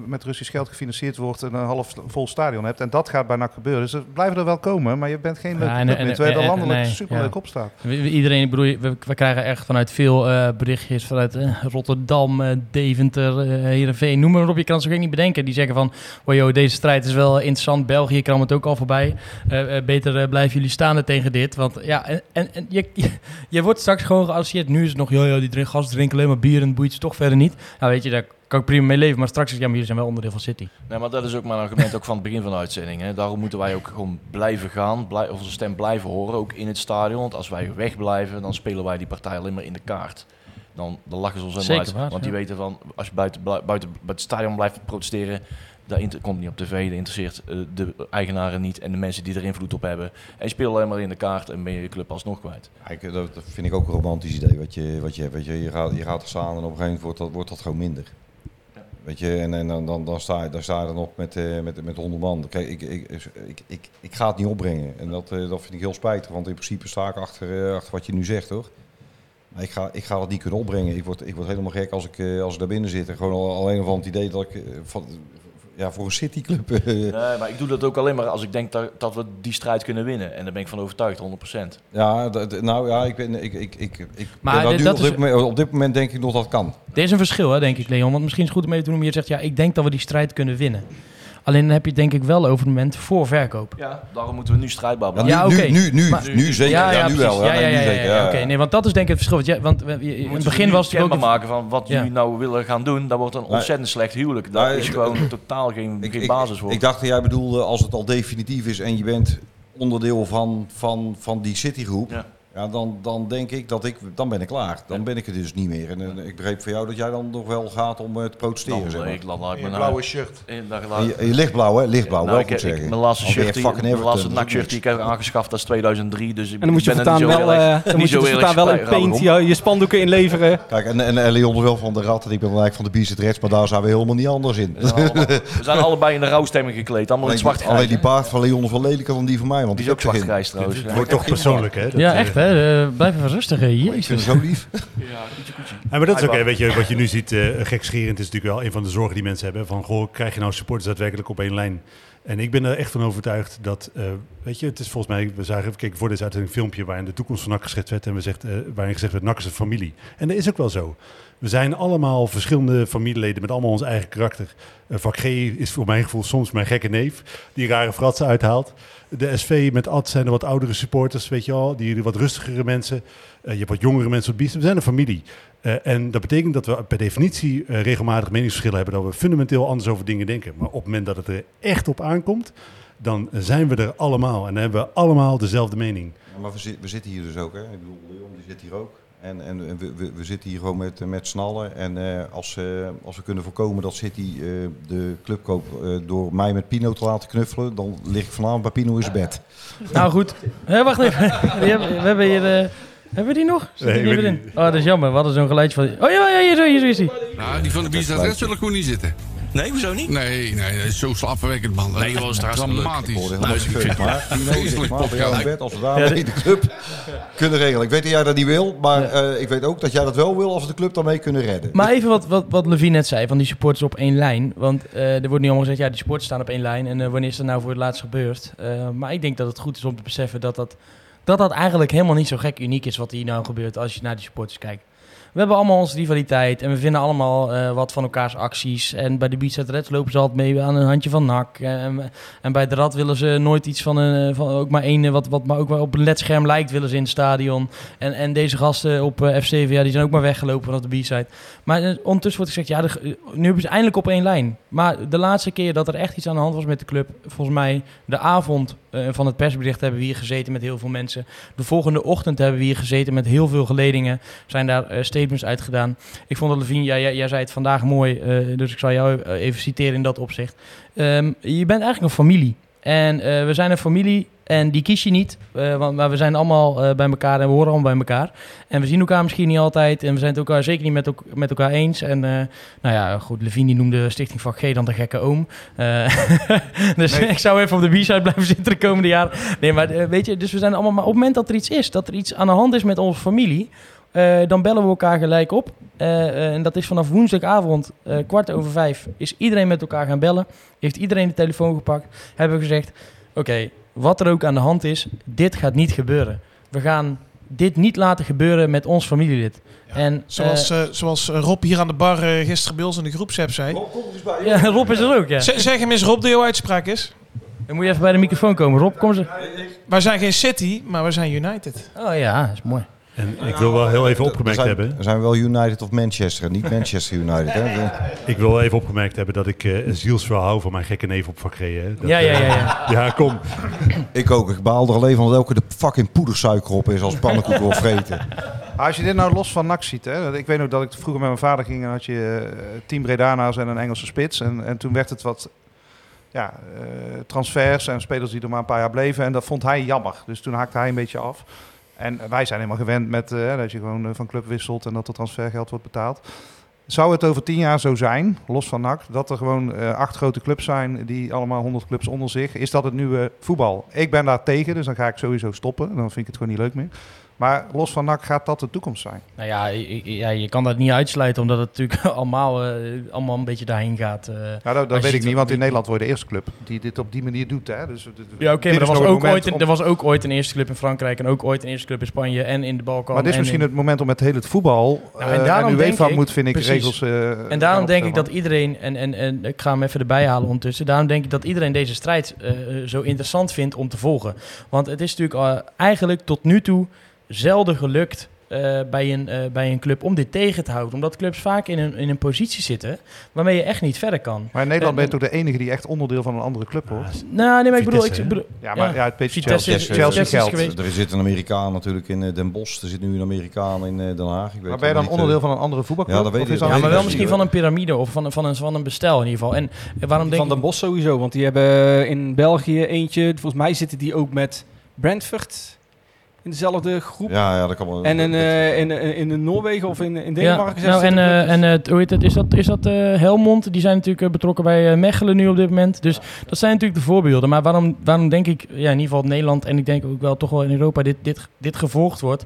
met Russisch geld gefinancierd wordt en een half vol stadion hebt. En dat gaat bij NAC gebeuren. Dus er blijven er wel komen, maar je bent geen leuke Ja, en- club meer. Terwijl je er landelijk nee, superleuk ja. op staat. We- we- Iedereen, ik bedoel, we, we krijgen echt vanuit veel eh, berichtjes vanuit eh, Rotterdam, Deventer, Heerenveen, noem maar op. Je kan zo gek niet bedenken. Die zeggen van, wow, joh, deze strijd is wel interessant. België kwam het ook al voorbij. Eh, eh, beter eh, blijven jullie staan tegen dit. Want ja, en, en, je, je, wordt straks gewoon geassocieerd. Nu is het nog, joh, joh, die drinken, gasten drinken alleen maar bier en boeit ze toch verder niet. Nou weet je, daar kan ik prima mee leven. Maar straks is ja, maar jullie zijn wel onderdeel van City. Nee, maar dat is ook mijn argument ook van het begin van de uitzending. Hè. Daarom moeten wij ook gewoon blijven gaan, blij, onze stem blijven horen, ook in het stadion. Want als wij wegblijven, dan spelen wij die partij alleen maar in de kaart. Dan, dan lachen ze ons helemaal Zeker uit. waar, Want die ja. weten van, als je buiten, buiten bij het stadion blijft protesteren, dat komt niet op tv, dat interesseert eh, de eigenaren niet en de mensen die er invloed op hebben. En je speelt alleen maar in de kaart en ben je je club alsnog kwijt. Kijk, dat, vind ik ook een romantisch idee wat je, wat je hebt. Weet je, je, gaat, je gaat er staan en op een gegeven moment wordt dat, wordt dat gewoon minder. Weet je, en, en dan, dan, dan, sta je, dan sta je dan op met, eh, met, met 100 man. Kijk, ik, ik, ik, ik, ik ga het niet opbrengen. En dat, eh, dat vind ik heel spijtig, want in principe sta ik achter, eh, achter wat je nu zegt, hoor. Ik ga, ik ga het niet kunnen opbrengen. Ik word, ik word helemaal gek als ik, eh, als ik daar binnen zit. En gewoon al, alleen van het idee dat ik... eh, van, ja, voor een cityclub. eh, Nee, maar ik doe dat ook alleen maar als ik denk dat, dat we die strijd kunnen winnen. En daar ben ik van overtuigd, 100%. ja, dat- dat- nou ja, ik ben, ik, ik, ik, ik Maar ben dit- dat op, is- dit moment, op dit moment denk ik nog dat kan. Er is een verschil, hè, denk ik, Leon. Want misschien is het goed om even te noemen. Je zegt, ja, ik denk dat we die strijd kunnen winnen. Alleen dan heb je het denk ik wel over het moment voor verkoop. Ja, daarom moeten we nu strijdbaar Ja, blijven. nu, Ja, oké. nu, nu, nu, Maar- nu zeker. Ja, nu wel. Ja, ja, nu ja, ja, zeker, ja, ja. Oké, nee, want dat is denk ik het verschil. Want Want we- je- in het begin was het ook... een- maken van wat Ja. jullie nou willen gaan doen. Dat wordt een Maar- ontzettend slecht huwelijk. Daar is ik- gewoon totaal geen, Ik, geen ik, basis voor. ik dacht dat jij bedoelde als het al definitief is en je bent onderdeel van, van, van die citygroep. Ja. Dan, dan denk ik dat ik, dan ben ik klaar. Dan ben ik er dus niet meer. En eh, ik begreep van jou dat jij dan nog wel gaat om eh, te protesteren. dan, zeg maar. ik laat, laat ik nou- blauwe shirt. in- je, lichtblauw, hè? Lichtblauw, Nou, wel ik, goed ik- zeggen. mijn laatste shirt, die, mijn laatste Everton, dat is nakshirt die ik heb aangeschaft, dat is 2003. Dus ik En dan moet je ben er voortaan wel, eh, erg- dan moet je dus voortaan wel in paint je, je spandoeken inleveren. Kijk, en, en, en Leon is wel van de rat en ik ben eigenlijk van de Bicet rechts, maar daar zijn we helemaal niet anders in. We zijn, allemaal- we zijn allebei in de rouwstemming gekleed, allemaal in Alleen, zwart die- alleen die paard van Leon is wel lelijker dan die van mij, want Die is ook zwart trouwens. Het wordt toch persoonlijk, hè? Ja, eh, echt hè. Eh, blijf even rustig, hè. Ik Jezus. vind het zo lief. Ja, maar dat is oké. Weet je, wat je nu ziet, eh gekscherend is natuurlijk wel een van de zorgen die mensen hebben. Van, goh, krijg je nou supporters daadwerkelijk op één lijn? En ik ben er echt van overtuigd dat, eh, weet je, het is volgens mij, we zagen, we keken voor deze uitzending een filmpje waarin de toekomst van NAC geschetst werd en we zegt, eh, waarin gezegd werd, NAC is een familie. En dat is ook wel zo. We zijn allemaal verschillende familieleden met allemaal ons eigen karakter. Uh, vak G is voor mijn gevoel soms mijn gekke neef, die rare fratsen uithaalt. De SV met Ad zijn er wat oudere supporters, weet je wel, die wat rustigere mensen. Eh, je hebt wat jongere mensen op biesten. We zijn een familie. Eh, en dat betekent dat we per definitie eh, regelmatig meningsverschillen hebben, dat we fundamenteel anders over dingen denken. Maar op het moment dat het er echt op aankomt, dan zijn we er allemaal. En dan hebben we allemaal dezelfde mening. Maar we zitten hier dus ook, hè. Ik bedoel, Leon die zit hier ook. En, en we, we, zitten hier gewoon met, met z'n allen. En eh, als, eh, als we kunnen voorkomen dat City eh, de club koopt eh, door mij met Pino te laten knuffelen, dan lig ik vanavond bij Pino in zijn bed. Nou goed. Hé, wacht even. We hebben hier... eh, hebben we die nog? Zit Nee, die ik niet weet meer in? Oh, dat is jammer. We hadden zo'n geluidje van... Oh ja, ja, hier, zo, hier, zo is hij. Nou, die van de Bies dat wil ik gewoon niet zitten. Nee, hoezo niet? Nee, nee, dat is zo slaapverwekkend, man. Dat Nee, is joh, is hartstikke dramatisch. Nou, ik vind-. Maar Vreselijk podcast. bed, als we daarmee de club kunnen regelen. Ik weet dat jij dat niet wil, maar eh, ik weet ook dat jij dat wel wil als we de club daarmee kunnen redden. Maar even wat, wat, wat Levine net zei, van die supporters op één lijn. Want eh, er wordt nu allemaal gezegd, ja, die supporters staan op één lijn. En eh, wanneer is dat nou voor het laatst gebeurd? Eh, maar ik denk dat het goed is om te beseffen dat dat, dat dat eigenlijk helemaal niet zo gek uniek is wat hier nou gebeurt als je naar die supporters kijkt. We hebben allemaal onze rivaliteit en we vinden allemaal eh, wat van elkaars acties. En bij de at Reds lopen ze altijd mee aan een handje van nak. En, bij de Rad willen ze nooit iets van, een, van ook maar één, eh, wat, wat maar ook maar op een ledscherm lijkt, willen ze in het stadion. En, en deze gasten op eh, FC, ja, die zijn ook maar weggelopen vanaf de B-side. Maar eh, ondertussen wordt gezegd, ja, de, eh, nu hebben ze eindelijk op één lijn. Maar de laatste keer dat er echt iets aan de hand was met de club, volgens mij de avond eh, van het persbericht hebben we hier gezeten met heel veel mensen. De volgende ochtend hebben we hier gezeten met heel veel geledingen. Zijn daar eh, statements uitgedaan. Ik vond dat Levine, jij, jij zei het vandaag mooi, eh, dus ik zal jou even citeren in dat opzicht. Ehm, je bent eigenlijk een familie. En eh, we zijn een familie en die kies je niet. eh, want, maar we zijn allemaal eh, bij elkaar en we horen allemaal bij elkaar. En we zien elkaar misschien niet altijd. En we zijn het elkaar zeker niet met, met elkaar eens. En nou ja, goed, Levine noemde Stichting Vak G dan de gekke oom. Dus Nee. ik zou even op de B-side blijven zitten de komende jaren. Nee, maar weet je, dus we zijn allemaal... Maar op het moment dat er iets is, dat er iets aan de hand is met onze familie... eh, dan bellen we elkaar gelijk op. Eh, eh, en dat is vanaf woensdagavond, eh, kwart over vijf, is iedereen met elkaar gaan bellen. Heeft iedereen de telefoon gepakt. Hebben we gezegd, oké, wat er ook aan de hand is, dit gaat niet gebeuren. We gaan dit niet laten gebeuren met ons familielid. en, Zoals, zoals Rob hier aan de bar gisteren bij ons in de groepsapp zei. ja, Rob is er ook, ja. Z- zeg hem eens Rob de jouw uitspraak is. Dan moet je even bij de microfoon komen. Rob, kom ze. Wij zijn geen City, maar we zijn United. Oh ja, dat is mooi. En ik wil wel heel even opgemerkt zijn, hebben. we zijn wel United of Manchester, en niet Manchester United. Hè? Ik wil wel even opgemerkt hebben dat ik eh zielsverhaal hou van mijn gekke neef op vak G, hè. Dat, Ja, ja, eh, ja, ja. ja, kom. Ik ook. Ik baal er alleen van dat elke de fucking poedersuiker op is als pannenkoek wil vreten. Als je dit nou los van NAC ziet, hè, ik weet nog dat ik vroeger met mijn vader ging en had je eh, Team Bredana's en een Engelse spits. En, en toen werd het wat ja, eh, transfers en spelers die er maar een paar jaar bleven. En dat vond hij jammer. Dus toen haakte hij een beetje af. En wij zijn helemaal gewend met eh, dat je gewoon eh, van club wisselt en dat er transfergeld wordt betaald. Zou het over tien jaar zo zijn, los van NAC, dat er gewoon eh, acht grote clubs zijn die allemaal honderd clubs onder zich? Is dat het nieuwe voetbal? Ik ben daar tegen, dus dan ga ik sowieso stoppen. Dan vind ik het gewoon niet leuk meer. Maar los van NAC gaat dat de toekomst zijn. Nou ja, je, ja, je kan dat niet uitsluiten, omdat het natuurlijk allemaal, eh, allemaal een beetje daarheen gaat. eh. Nou, dat, weet ik niet, want in Nederland word je de eerste club die dit op die manier doet. Hè? Dus, dit- Ja, oké, maar er was, ook ooit een, om- er was ook ooit een eerste club in Frankrijk en ook ooit een eerste club in Spanje en in de Balkan. Maar dit is en misschien in- het moment om met heel het voetbal... Nou, en eh, daarom en denk UEFA ik- moet, vind ik, precies. regels... eh, En daarom denk ik dat iedereen, en, en, en ik ga hem even erbij halen ondertussen, daarom denk ik dat iedereen deze strijd eh, zo interessant vindt om te volgen. Want het is natuurlijk eh, eigenlijk tot nu toe zelden gelukt eh, bij, een, eh, bij een club om dit tegen te houden. Omdat clubs vaak in een, in een positie zitten waarmee je echt niet verder kan. Maar in Nederland ben je toch de enige die echt onderdeel van een andere club wordt? Nou, nee, maar ik bedoel... Ik bedoel Ja, maar ja, het Chelsea, Chelsea, Vitesse is geld. geweest. Er zit een Amerikaan natuurlijk in Den Bosch. Er zit nu een Amerikaan in Den Haag. Ik weet Maar ben je dan niet, onderdeel van een andere voetbalclub? Ja, dat weet Of ik. is Ja, dat Ja, maar wel misschien van een piramide of van, een- van, een, van een bestel in ieder geval. En waarom denk Van. Den Bosch sowieso, want die hebben in België eentje, volgens mij zitten die ook met Brentford in dezelfde groep. Ja, ja, dat kan wel. En in, eh, in, in, in Noorwegen of in, in Denemarken Ja, nou, en, eh, en eh, hoe heet het, is dat, is dat eh, Helmond? Die zijn natuurlijk betrokken bij eh, Mechelen nu op dit moment. Dus dat zijn natuurlijk de voorbeelden. Maar waarom, waarom denk ik, ja, in ieder geval Nederland en ik denk ook wel toch wel in Europa dit, dit, dit gevolgd wordt,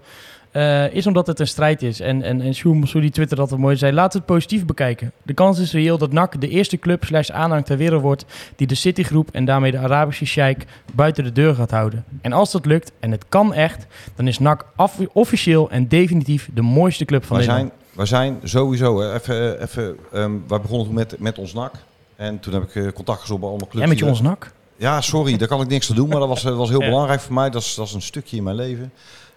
eh, is omdat het een strijd is. En, en, en Mossoudi die Twitter dat mooi zei, laat het positief bekijken. De kans is reëel dat NAC de eerste club slash aanhang ter wereld wordt die de Citigroep en daarmee de Arabische sheik buiten de deur gaat houden. En als dat lukt, en het kan echt, dan is NAC af- officieel en definitief de mooiste club van wij, Nederland. zijn, wij zijn sowieso, even, eh, even, ehm, wij begonnen toen met, met ons NAC. En toen heb ik eh, contact gezocht bij allemaal clubs. En met je ons NAC? Ja, sorry, daar kan ik niks aan doen, maar dat was, dat was heel belangrijk voor mij. Dat is, dat is een stukje in mijn leven.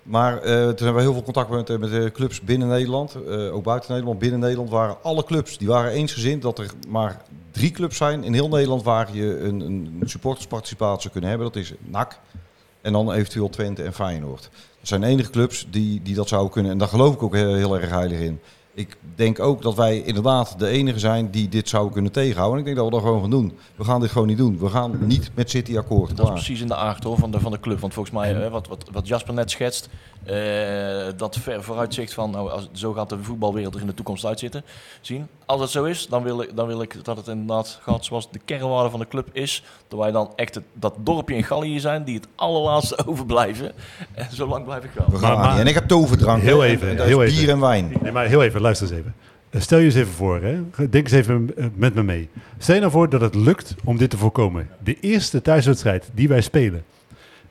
Maar eh, toen hebben we heel veel contact met, eh, de clubs binnen Nederland, eh, ook buiten Nederland. Binnen Nederland waren alle clubs, die waren eensgezind dat er maar drie clubs zijn in heel Nederland waar je een, een supportersparticipatie kunnen hebben. Dat is NAC en dan eventueel Twente en Feyenoord. Dat zijn de enige clubs die, die dat zouden kunnen en daar geloof ik ook heel erg heilig in. Ik denk ook dat wij inderdaad de enige zijn die dit zouden kunnen tegenhouden. En ik denk dat we dat gewoon gaan doen. We gaan dit gewoon niet doen. We gaan niet met City akkoord. Dat is precies in de aard hoor, van, de, van de club. Want volgens mij, eh, wat, wat, wat Jasper net schetst, eh, dat ver vooruitzicht van nou, als, zo gaat de voetbalwereld er in de toekomst uitzitten. Zien. Als het zo is, dan wil, ik, dan wil ik dat het inderdaad gaat zoals de kernwaarde van de club is. Dat wij dan echt het, dat dorpje in Gallië zijn die het allerlaatste overblijven. En zo lang blijf ik wel. We gaan Maar-. En ik heb toverdrank. Heel even, En dat heel is even. bier en wijn. Nee, maar heel even, luister eens even. Eh, Stel je eens even voor, hè. denk eens even eh, met me mee. Stel je nou voor dat het lukt om dit te voorkomen. De eerste thuiswedstrijd die wij spelen,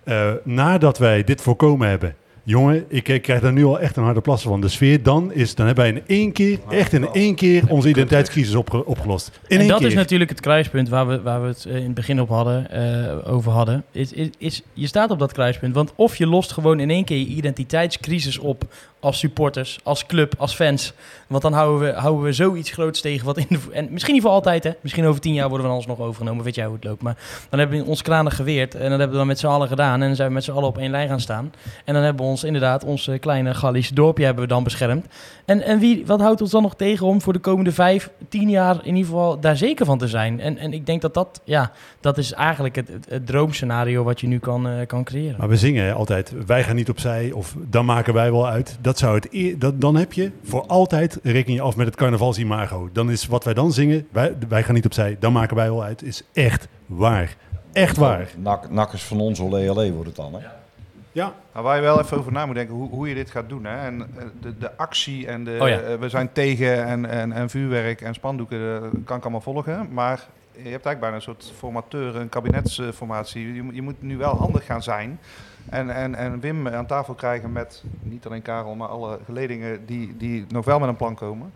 eh, nadat wij dit voorkomen hebben. Jongen, ik, ik krijg daar nu al echt een harde plassen van. De sfeer dan is, dan hebben wij in één keer, echt in één keer, onze identiteitscrisis opge- opgelost. In en dat keer. is natuurlijk het kruispunt waar we, waar we het eh, in het begin op hadden, eh, over hadden. Is, is, is, je staat op dat kruispunt. Want of je lost gewoon in één keer je identiteitscrisis op als supporters, als club, als fans. Want dan houden we, houden we zoiets groots tegen. Wat in de, en misschien niet voor altijd, hè. Misschien over tien jaar worden we dan alsnog overgenomen. Weet jij hoe het loopt. Maar dan hebben we ons kranen geweerd. En dat hebben we dan met z'n allen gedaan. En dan zijn we met z'n allen op één lijn gaan staan. En dan hebben we ons inderdaad, ons eh, kleine Gallische dorpje hebben we dan beschermd. En, en wie, wat houdt ons dan nog tegen om voor de komende vijf, tien jaar in ieder geval daar zeker van te zijn? En, en ik denk dat dat, ja, dat is eigenlijk het, het, het droomscenario wat je nu kan, eh, kan creëren. Maar we zingen hè, altijd, wij gaan niet opzij of dan maken wij wel uit. Dat zou het dat, dan heb je voor altijd, reken je af met het carnavalsimago. Dan is wat wij dan zingen, wij, wij gaan niet opzij, dan maken wij wel uit, is echt waar. Echt waar. Nak, nak is van ons, olé, olé wordt het dan. Hè? Ja. Nou, waar je wel even over na moet denken hoe, hoe je dit gaat doen. Hè? En eh, de, de actie en de, Oh ja. eh, we zijn tegen en, en, en vuurwerk en spandoeken, eh, kan ik allemaal volgen. Maar je hebt eigenlijk bijna een soort formateur, een kabinetsformatie. Je, je moet nu wel handig gaan zijn. En, en, en Wim aan tafel krijgen met niet alleen Karel, maar alle geledingen die, die nog wel met een plan komen.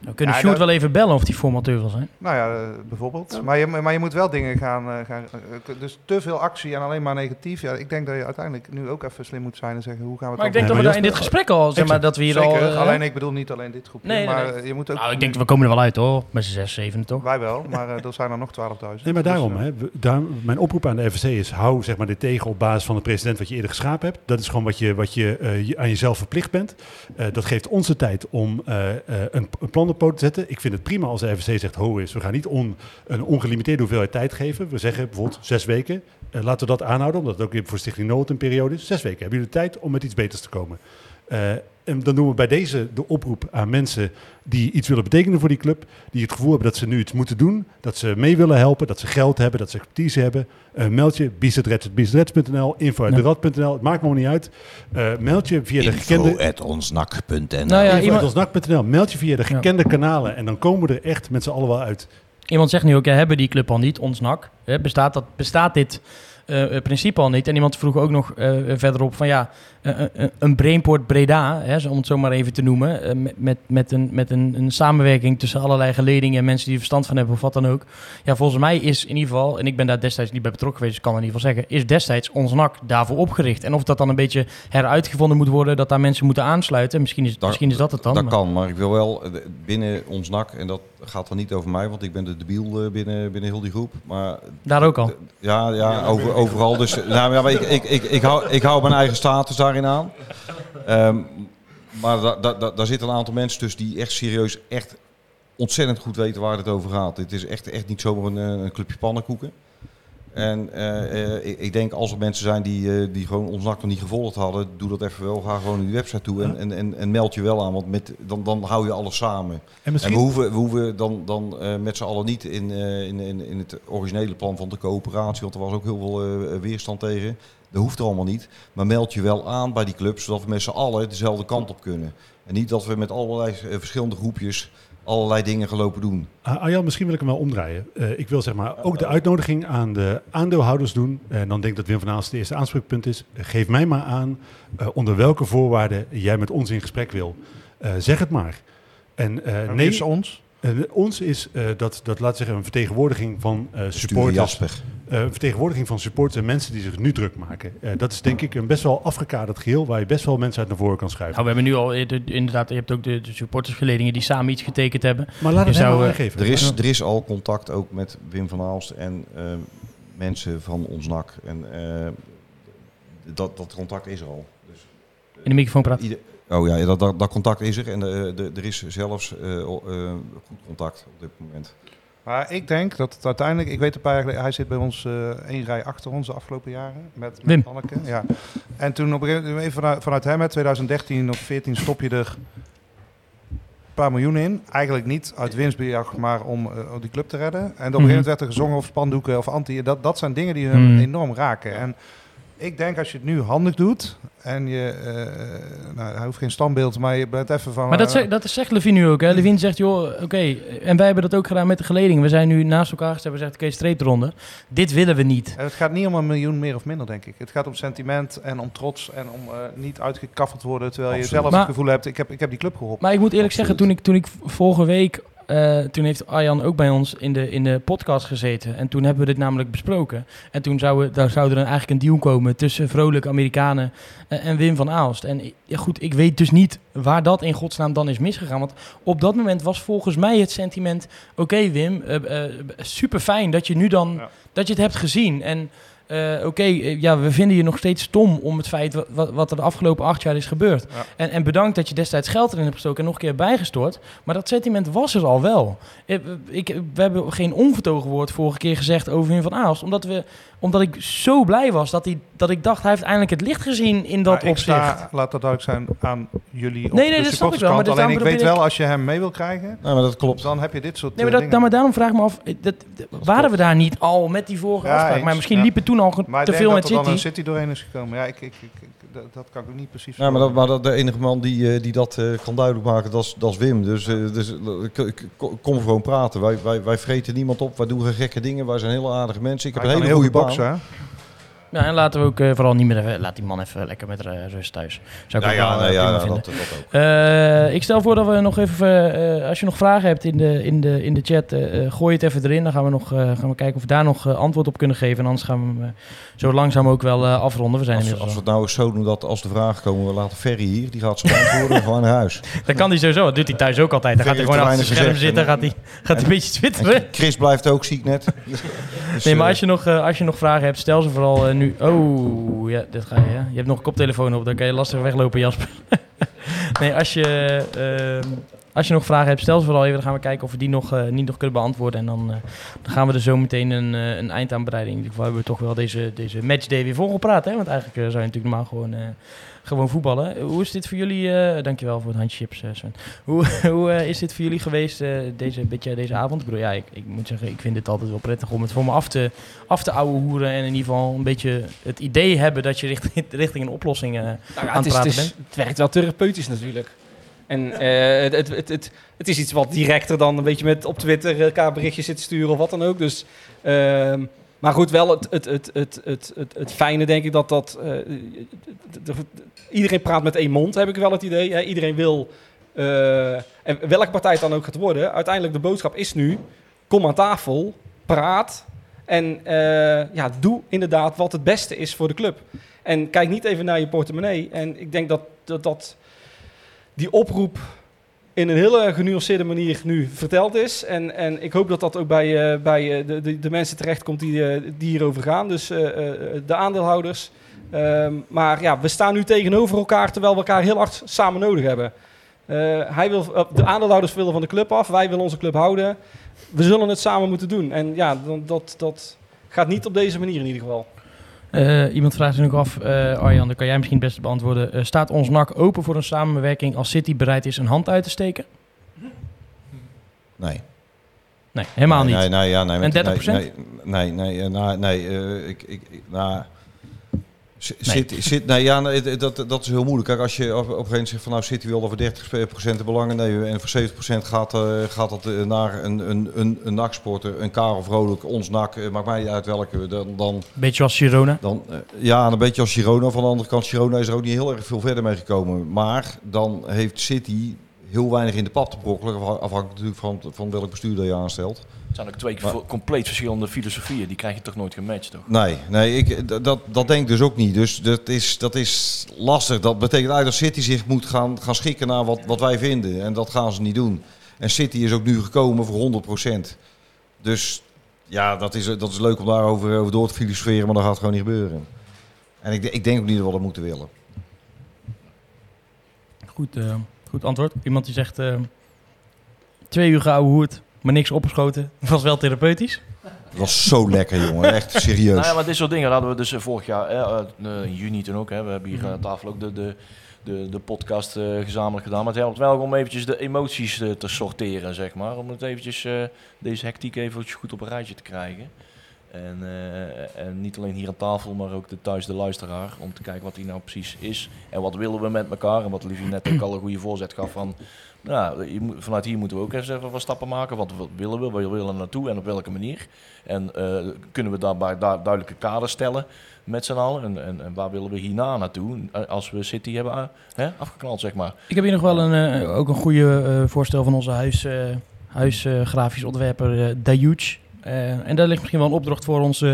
We kunnen Ja, Sjoerd dat- wel even bellen of die formateur wil zijn. Nou ja, eh, bijvoorbeeld. Maar, je, maar je moet wel dingen gaan, eh, gaan... eh, Dus te veel actie en alleen maar negatief. Ja, ik denk dat je uiteindelijk nu ook even slim moet zijn en zeggen hoe gaan we het Maar ik dan denk Nee, dat we in dit gesprek al, zeg maar, dat we hier Zeker, al... alleen ik bedoel niet alleen dit groepje, Nee, nee, maar nee. je moet ook... nou, ik denk dat we komen er wel uit hoor, met z'n zes, zeven toch? Wij wel, maar er zijn er nog 12.000. Nee, maar daarom, Dus, eh, hè, daar, mijn oproep aan de FVC is: hou zeg maar, dit tegen op basis van het president wat je eerder geschapen hebt. Dat is gewoon wat je, wat je, je aan jezelf verplicht bent. Eh, dat geeft ons de tijd om eh, een, een plan op poot te zetten. Ik vind het prima als de FVC zegt: ho is, we gaan niet on, een ongelimiteerde hoeveelheid tijd geven. We zeggen bijvoorbeeld zes weken. Laten we dat aanhouden, omdat het ook voor Stichting Nood een periode is. Zes weken hebben jullie de tijd om met iets beters te komen. En dan doen we bij deze de oproep aan mensen die iets willen betekenen voor die club. Die het gevoel hebben dat ze nu iets moeten doen. Dat ze mee willen helpen, dat ze geld hebben, dat ze expertise hebben. Eh, meld je, biezetreds.biezetreds.nl, info.derad.nl. Het maakt me niet uit. Eh, meld je via de gekende... onsnak.nl. Nou ja, iemand, Info.onsnak.nl. Meld je via de Ja. gekende kanalen. En dan komen we er echt met z'n allen wel uit. iemand zegt nu ook, ja, hebben die club al niet, ons NAC. Hè, bestaat, dat, bestaat dit eh, principe al niet? En iemand vroeg ook nog eh, verderop van ja, een Brainport Breda, hè, om het zo maar even te noemen, eh, met, met, een, met een, een samenwerking tussen allerlei geledingen en mensen die er verstand van hebben of wat dan ook. Ja, volgens mij is in ieder geval, en ik ben daar destijds niet bij betrokken geweest, dus ik kan in ieder geval zeggen, is destijds ons NAC daarvoor opgericht. En of dat dan een beetje heruitgevonden moet worden, dat daar mensen moeten aansluiten, misschien is, Daar- misschien is dat het dan. Dat maar- kan, maar ik wil wel eh, binnen ons NAC, en dat gaat dan niet over mij, want ik ben de debiel eh, binnen, binnen heel die groep. Maar Daar ook al. Ja, ja over, overal. Dus eh, nou, ja, maar ik, ik, ik, ik, hou, ik hou mijn eigen status daarin aan. Ehm, maar da, da, da- daar zitten een aantal mensen tussen die echt serieus, echt ontzettend goed weten waar het over gaat. Het is echt, echt niet zomaar een, eh, een clubje pannenkoeken. En eh, eh, ik, ik denk als er mensen zijn die, die gewoon ons nog niet gevolgd hadden, doe dat even wel. Ga gewoon naar die website toe en, en, en, en meld je wel aan, want met, dan, dan hou je alles samen. En we hoeven, we hoeven dan, dan met z'n allen niet in, in, in, in het originele plan van de coöperatie, want er was ook heel veel weerstand tegen. Dat hoeft er allemaal niet. Maar meld je wel aan bij die club, zodat we met z'n allen dezelfde kant op kunnen. En niet dat we met allerlei eh, verschillende groepjes allerlei dingen gaan lopen doen. Ah, Arjan, misschien wil ik hem wel omdraaien. Eh, ik wil zeg maar ook de uitnodiging aan de aandeelhouders doen. En dan denk ik dat Wim van Aalst het eerste aanspreekpunt is. Eh, geef mij maar aan eh, onder welke voorwaarden jij met ons in gesprek wil. Eh, zeg het maar. En eh, En wie nee, is ons? Eh, ons is eh, dat, dat, laat zeggen, een vertegenwoordiging van eh Stuur supporters. Eh, een vertegenwoordiging van supporters en mensen die zich nu druk maken. Eh, dat is denk ik een best wel afgekaderd geheel waar je best wel mensen uit naar voren kan schuiven. Nou, we hebben nu al, de- inderdaad, je hebt ook de, de supportersgeledingen die samen iets getekend hebben. maar laat het hem zou, maar aangeven. Er is, er is al contact ook met Wim van Aalst en eh, mensen van ons NAC. En eh, dat, dat contact is er al. Dus, In de microfoon praten. Oh ja, dat, dat, dat contact is er. En eh, de- er is zelfs eh, eh, goed contact op dit moment. Maar ik denk dat het uiteindelijk, ik weet een paar jaar geleden, hij zit bij ons eh één rij achter ons de afgelopen jaren met, met Wim. Anneke. Ja. En toen op een gegeven moment, even vanuit, vanuit hem, hè, 2013 of 14 stop je er een paar miljoen in. Eigenlijk niet uit winstbejag, maar om eh, die club te redden. En op een gegeven Mhm. moment werd er gezongen of spandoeken of anti. Dat, dat zijn dingen die hun Mhm. enorm raken. En ik denk als je het nu handig doet en je, eh, nou, hij hoeft geen standbeeld, maar je bent even van... Maar dat, eh, zegt, dat zegt Levine nu ook. Hè? Levine zegt, joh, oké, en wij hebben dat ook gedaan met de geledingen. We zijn nu naast elkaar gestaan, we zeggen, oké, streep eronder. Dit willen we niet. En Het gaat niet om een miljoen meer of minder, denk ik. Het gaat om sentiment en om trots en om eh, niet uitgekaffeld worden terwijl je zelf Maar- het gevoel hebt, ik heb, ik heb die club geholpen. Maar ik moet eerlijk Absoluut. zeggen, toen ik, toen ik vorige week, eh, toen heeft Arjan ook bij ons in de, in de podcast gezeten. En toen hebben we dit namelijk besproken. En toen zou, daar zou er een, eigenlijk een deal komen tussen vrolijke Amerikanen eh, en Wim van Aalst. En ja, goed, ik weet dus niet waar dat in godsnaam dan is misgegaan. Want op dat moment was volgens mij het sentiment, oké Wim, super fijn dat je nu dan, Ja. dat je het hebt gezien. En eh, oké, eh, ja, we vinden je nog steeds stom om het feit wa- wat, wat er de afgelopen acht jaar is gebeurd. Ja. En, en bedankt dat je destijds geld erin hebt gestoken en nog een keer bijgestort. Maar dat sentiment was er al wel. Ik, ik, we hebben geen onvertogen woord vorige keer gezegd over Wim van Aalst. Omdat, we, omdat ik zo blij was dat, hij, dat ik dacht, hij heeft eindelijk het licht gezien in dat Maar ik opzicht. sta, laat dat duidelijk zijn, aan jullie op Nee, nee, de dat snap ik wel, maar Alleen ik weet wel, als je hem mee wil krijgen, Nou, maar dat klopt. dan heb je dit soort Nee, maar, dat, dingen. maar daarom vraag ik me af, eh, dat, dat- waren we daar niet al met die vorige Ja, afspraak? Maar misschien ja. liep het toen al ge- Maar ik te denk veel dat met er dan een City. City doorheen is gekomen. Ja, ik, ik, ik- dat, dat kan ik ook niet precies Ja, maar, dat, maar dat, de enige man die, eh, die dat eh, kan duidelijk maken, dat is, dat is Wim. Dus, eh, dus kom gewoon praten. Wij, wij, wij vreten niemand op, wij doen geen gekke dingen. Wij zijn hele aardige mensen. Ik heb Hij een hele goede boksen, hè? Ja, en laten we ook eh, vooral niet meer even, laat die man even lekker met rust thuis. Zou ik Ja, ook ja, wel, nee, eh, ja, prima ja, vinden. dat, dat ook. Eh, ik stel voor dat we nog even, eh, als je nog vragen hebt in de, in de, in de chat, gooi het even erin. Dan gaan we, nog, eh, gaan we kijken of we daar nog antwoord op kunnen geven. En anders gaan we hem zo langzaam ook wel eh, afronden. We zijn Als, als we het nou eens zo doen dat als de vragen komen, we laten Ferry hier. Die gaat ze beantwoorden gewoon naar huis. Dat kan hij sowieso, dat doet hij thuis ook altijd. Dan gaat hij gewoon achter te zijn scherm zitten, gaat hij, gaat een beetje twitteren. En Chris blijft ook ziek net. Dus, Nee, maar eh, als je, nog, eh, als je nog vragen hebt, stel ze vooral nu. Oh, ja, dit ga je. Je hebt nog een koptelefoon op, dan kan je lastig weglopen, Jasper. nee, als je, als je nog vragen hebt, stel ze vooral even. Dan gaan we kijken of we die nog, eh, niet nog kunnen beantwoorden. En dan, eh, dan gaan we er zo meteen een, eh, een eind aan bereiden. In ieder geval hebben we toch wel deze, deze matchday weer volgepraat. Hè? Want eigenlijk zou je natuurlijk normaal gewoon, gewoon voetballen. Hoe is dit voor jullie? dankjewel voor het handchips, Sven. Hoe, hoe is dit voor jullie geweest deze, beetje, deze avond? Ik bedoel, ja, ik, ik moet zeggen, ik vind het altijd wel prettig om het voor me af te, af te ouwe hoeren. En in ieder geval een beetje het idee hebben dat je richting, richting een oplossing Nou ja, aan het, het is, praten het, is- bent. het werkt wel therapeutisch natuurlijk. En eh, het, het, het, het, is iets wat directer dan een beetje met op Twitter elkaar berichtjes zitten sturen of wat dan ook. Dus, ehm, maar goed, wel het, het, het, het, het, het, fijne denk ik dat dat... eh, iedereen praat met één mond, heb ik wel het idee. Iedereen wil... eh, en welke partij het dan ook gaat worden, uiteindelijk de boodschap is nu... Kom aan tafel, praat en eh, ja, doe inderdaad wat het beste is voor de club. En kijk niet even naar je portemonnee. En ik denk dat, dat, dat die oproep in een hele genuanceerde manier nu verteld is. En, en ik hoop dat dat ook bij, eh, bij eh, de, de, de mensen terechtkomt die, eh, die hierover gaan. Dus de aandeelhouders. Ehm, maar ja, we staan nu tegenover elkaar terwijl we elkaar heel hard samen nodig hebben. Hij wil, de aandeelhouders willen van de club af, wij willen onze club houden. We zullen het samen moeten doen. En ja, dat, dat gaat niet op deze manier in ieder geval. Eh, iemand vraagt zich ook af, eh, Arjan, dat kan jij misschien het beste beantwoorden. Eh, staat ons NAC open voor een samenwerking als City bereid is een hand uit te steken? Nee. Nee, helemaal nee, niet. Nee, nee, ja, nee, En met- 30%? Nee, nee, nee, nou, nee ik, ik, ik- nou, z- Nee. Zit, zit, nee, ja, dat, dat is heel moeilijk. Kijk, als je op, op een gegeven moment zegt van nou City wil er voor 30% de belangen nemen en voor 70% gaat, eh, gaat dat eh, naar een, een, een, een NAC-sporter, een Karel Vrolijk, ons NAC, eh, maakt mij niet uit welke, dan, dan, Beetje als Girona. dan ja, een beetje als Girona. Van de andere kant, Girona is er ook niet heel erg veel verder mee gekomen. Maar dan heeft City heel weinig in de pap te brokkelen, afha- afhankelijk natuurlijk van, van welk bestuur dat je aanstelt. Het zijn ook twee Maar- compleet verschillende filosofieën. Die krijg je toch nooit gematcht, toch? Nee, nee ik, dat, dat denk ik dus ook niet. Dus dat is, dat is lastig. Dat betekent eigenlijk dat City zich moet gaan, gaan schikken naar wat, wat wij vinden. En dat gaan ze niet doen. En City is ook nu gekomen voor 100%. Dus ja, dat is, dat is leuk om daarover over door te filosoferen, maar dat gaat gewoon niet gebeuren. En ik, ik denk ook niet dat we dat moeten willen. Goed, eh, goed antwoord. Iemand die zegt, eh, twee uur geouwe hoed, maar niks opgeschoten. Was wel therapeutisch. Dat was zo lekker, jongen. Echt serieus. Nou ja, maar dit soort dingen hadden we dus eh, vorig jaar, eh, eh, in juni toen ook. Hè, we hebben hier aan tafel ook de, de, de, de podcast eh, gezamenlijk gedaan. Maar het helpt wel om eventjes de emoties te sorteren, zeg maar. Om het eventjes, eh, deze hectiek eventjes goed op een rijtje te krijgen. En, eh, en niet alleen hier aan tafel, maar ook de, thuis de luisteraar. Om te kijken wat die nou precies is. En wat willen we met elkaar. En wat Livie net ook al een goede voorzet gaf van... Nou, vanuit hier moeten we ook even wat stappen maken. Wat, willen we? Waar willen we naartoe en op welke manier? En eh, kunnen we daarbij daar duidelijke kaders stellen met z'n allen? En, en, waar willen we hierna naartoe eh, als we City hebben eh, hè, afgeknald, zeg maar? Ik heb hier nog wel een, ook een goede voorstel van onze huis, huisgrafisch ontwerper Dayuch. Eh, en daar ligt misschien wel een opdracht voor ons, eh,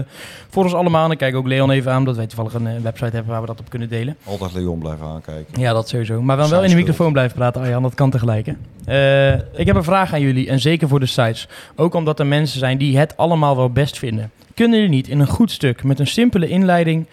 voor ons allemaal. En kijk ook Leon even aan, omdat wij toevallig een eh, website hebben waar we dat op kunnen delen. Altijd Leon blijven aankijken. Ja, dat sowieso. Maar wel, wel in de microfoon blijven praten, Arjan. Dat kan tegelijk. hè. Ik heb een vraag aan jullie. En zeker voor de sites. Ook omdat er mensen zijn die het allemaal wel best vinden. Kunnen jullie niet in een goed stuk met een simpele inleiding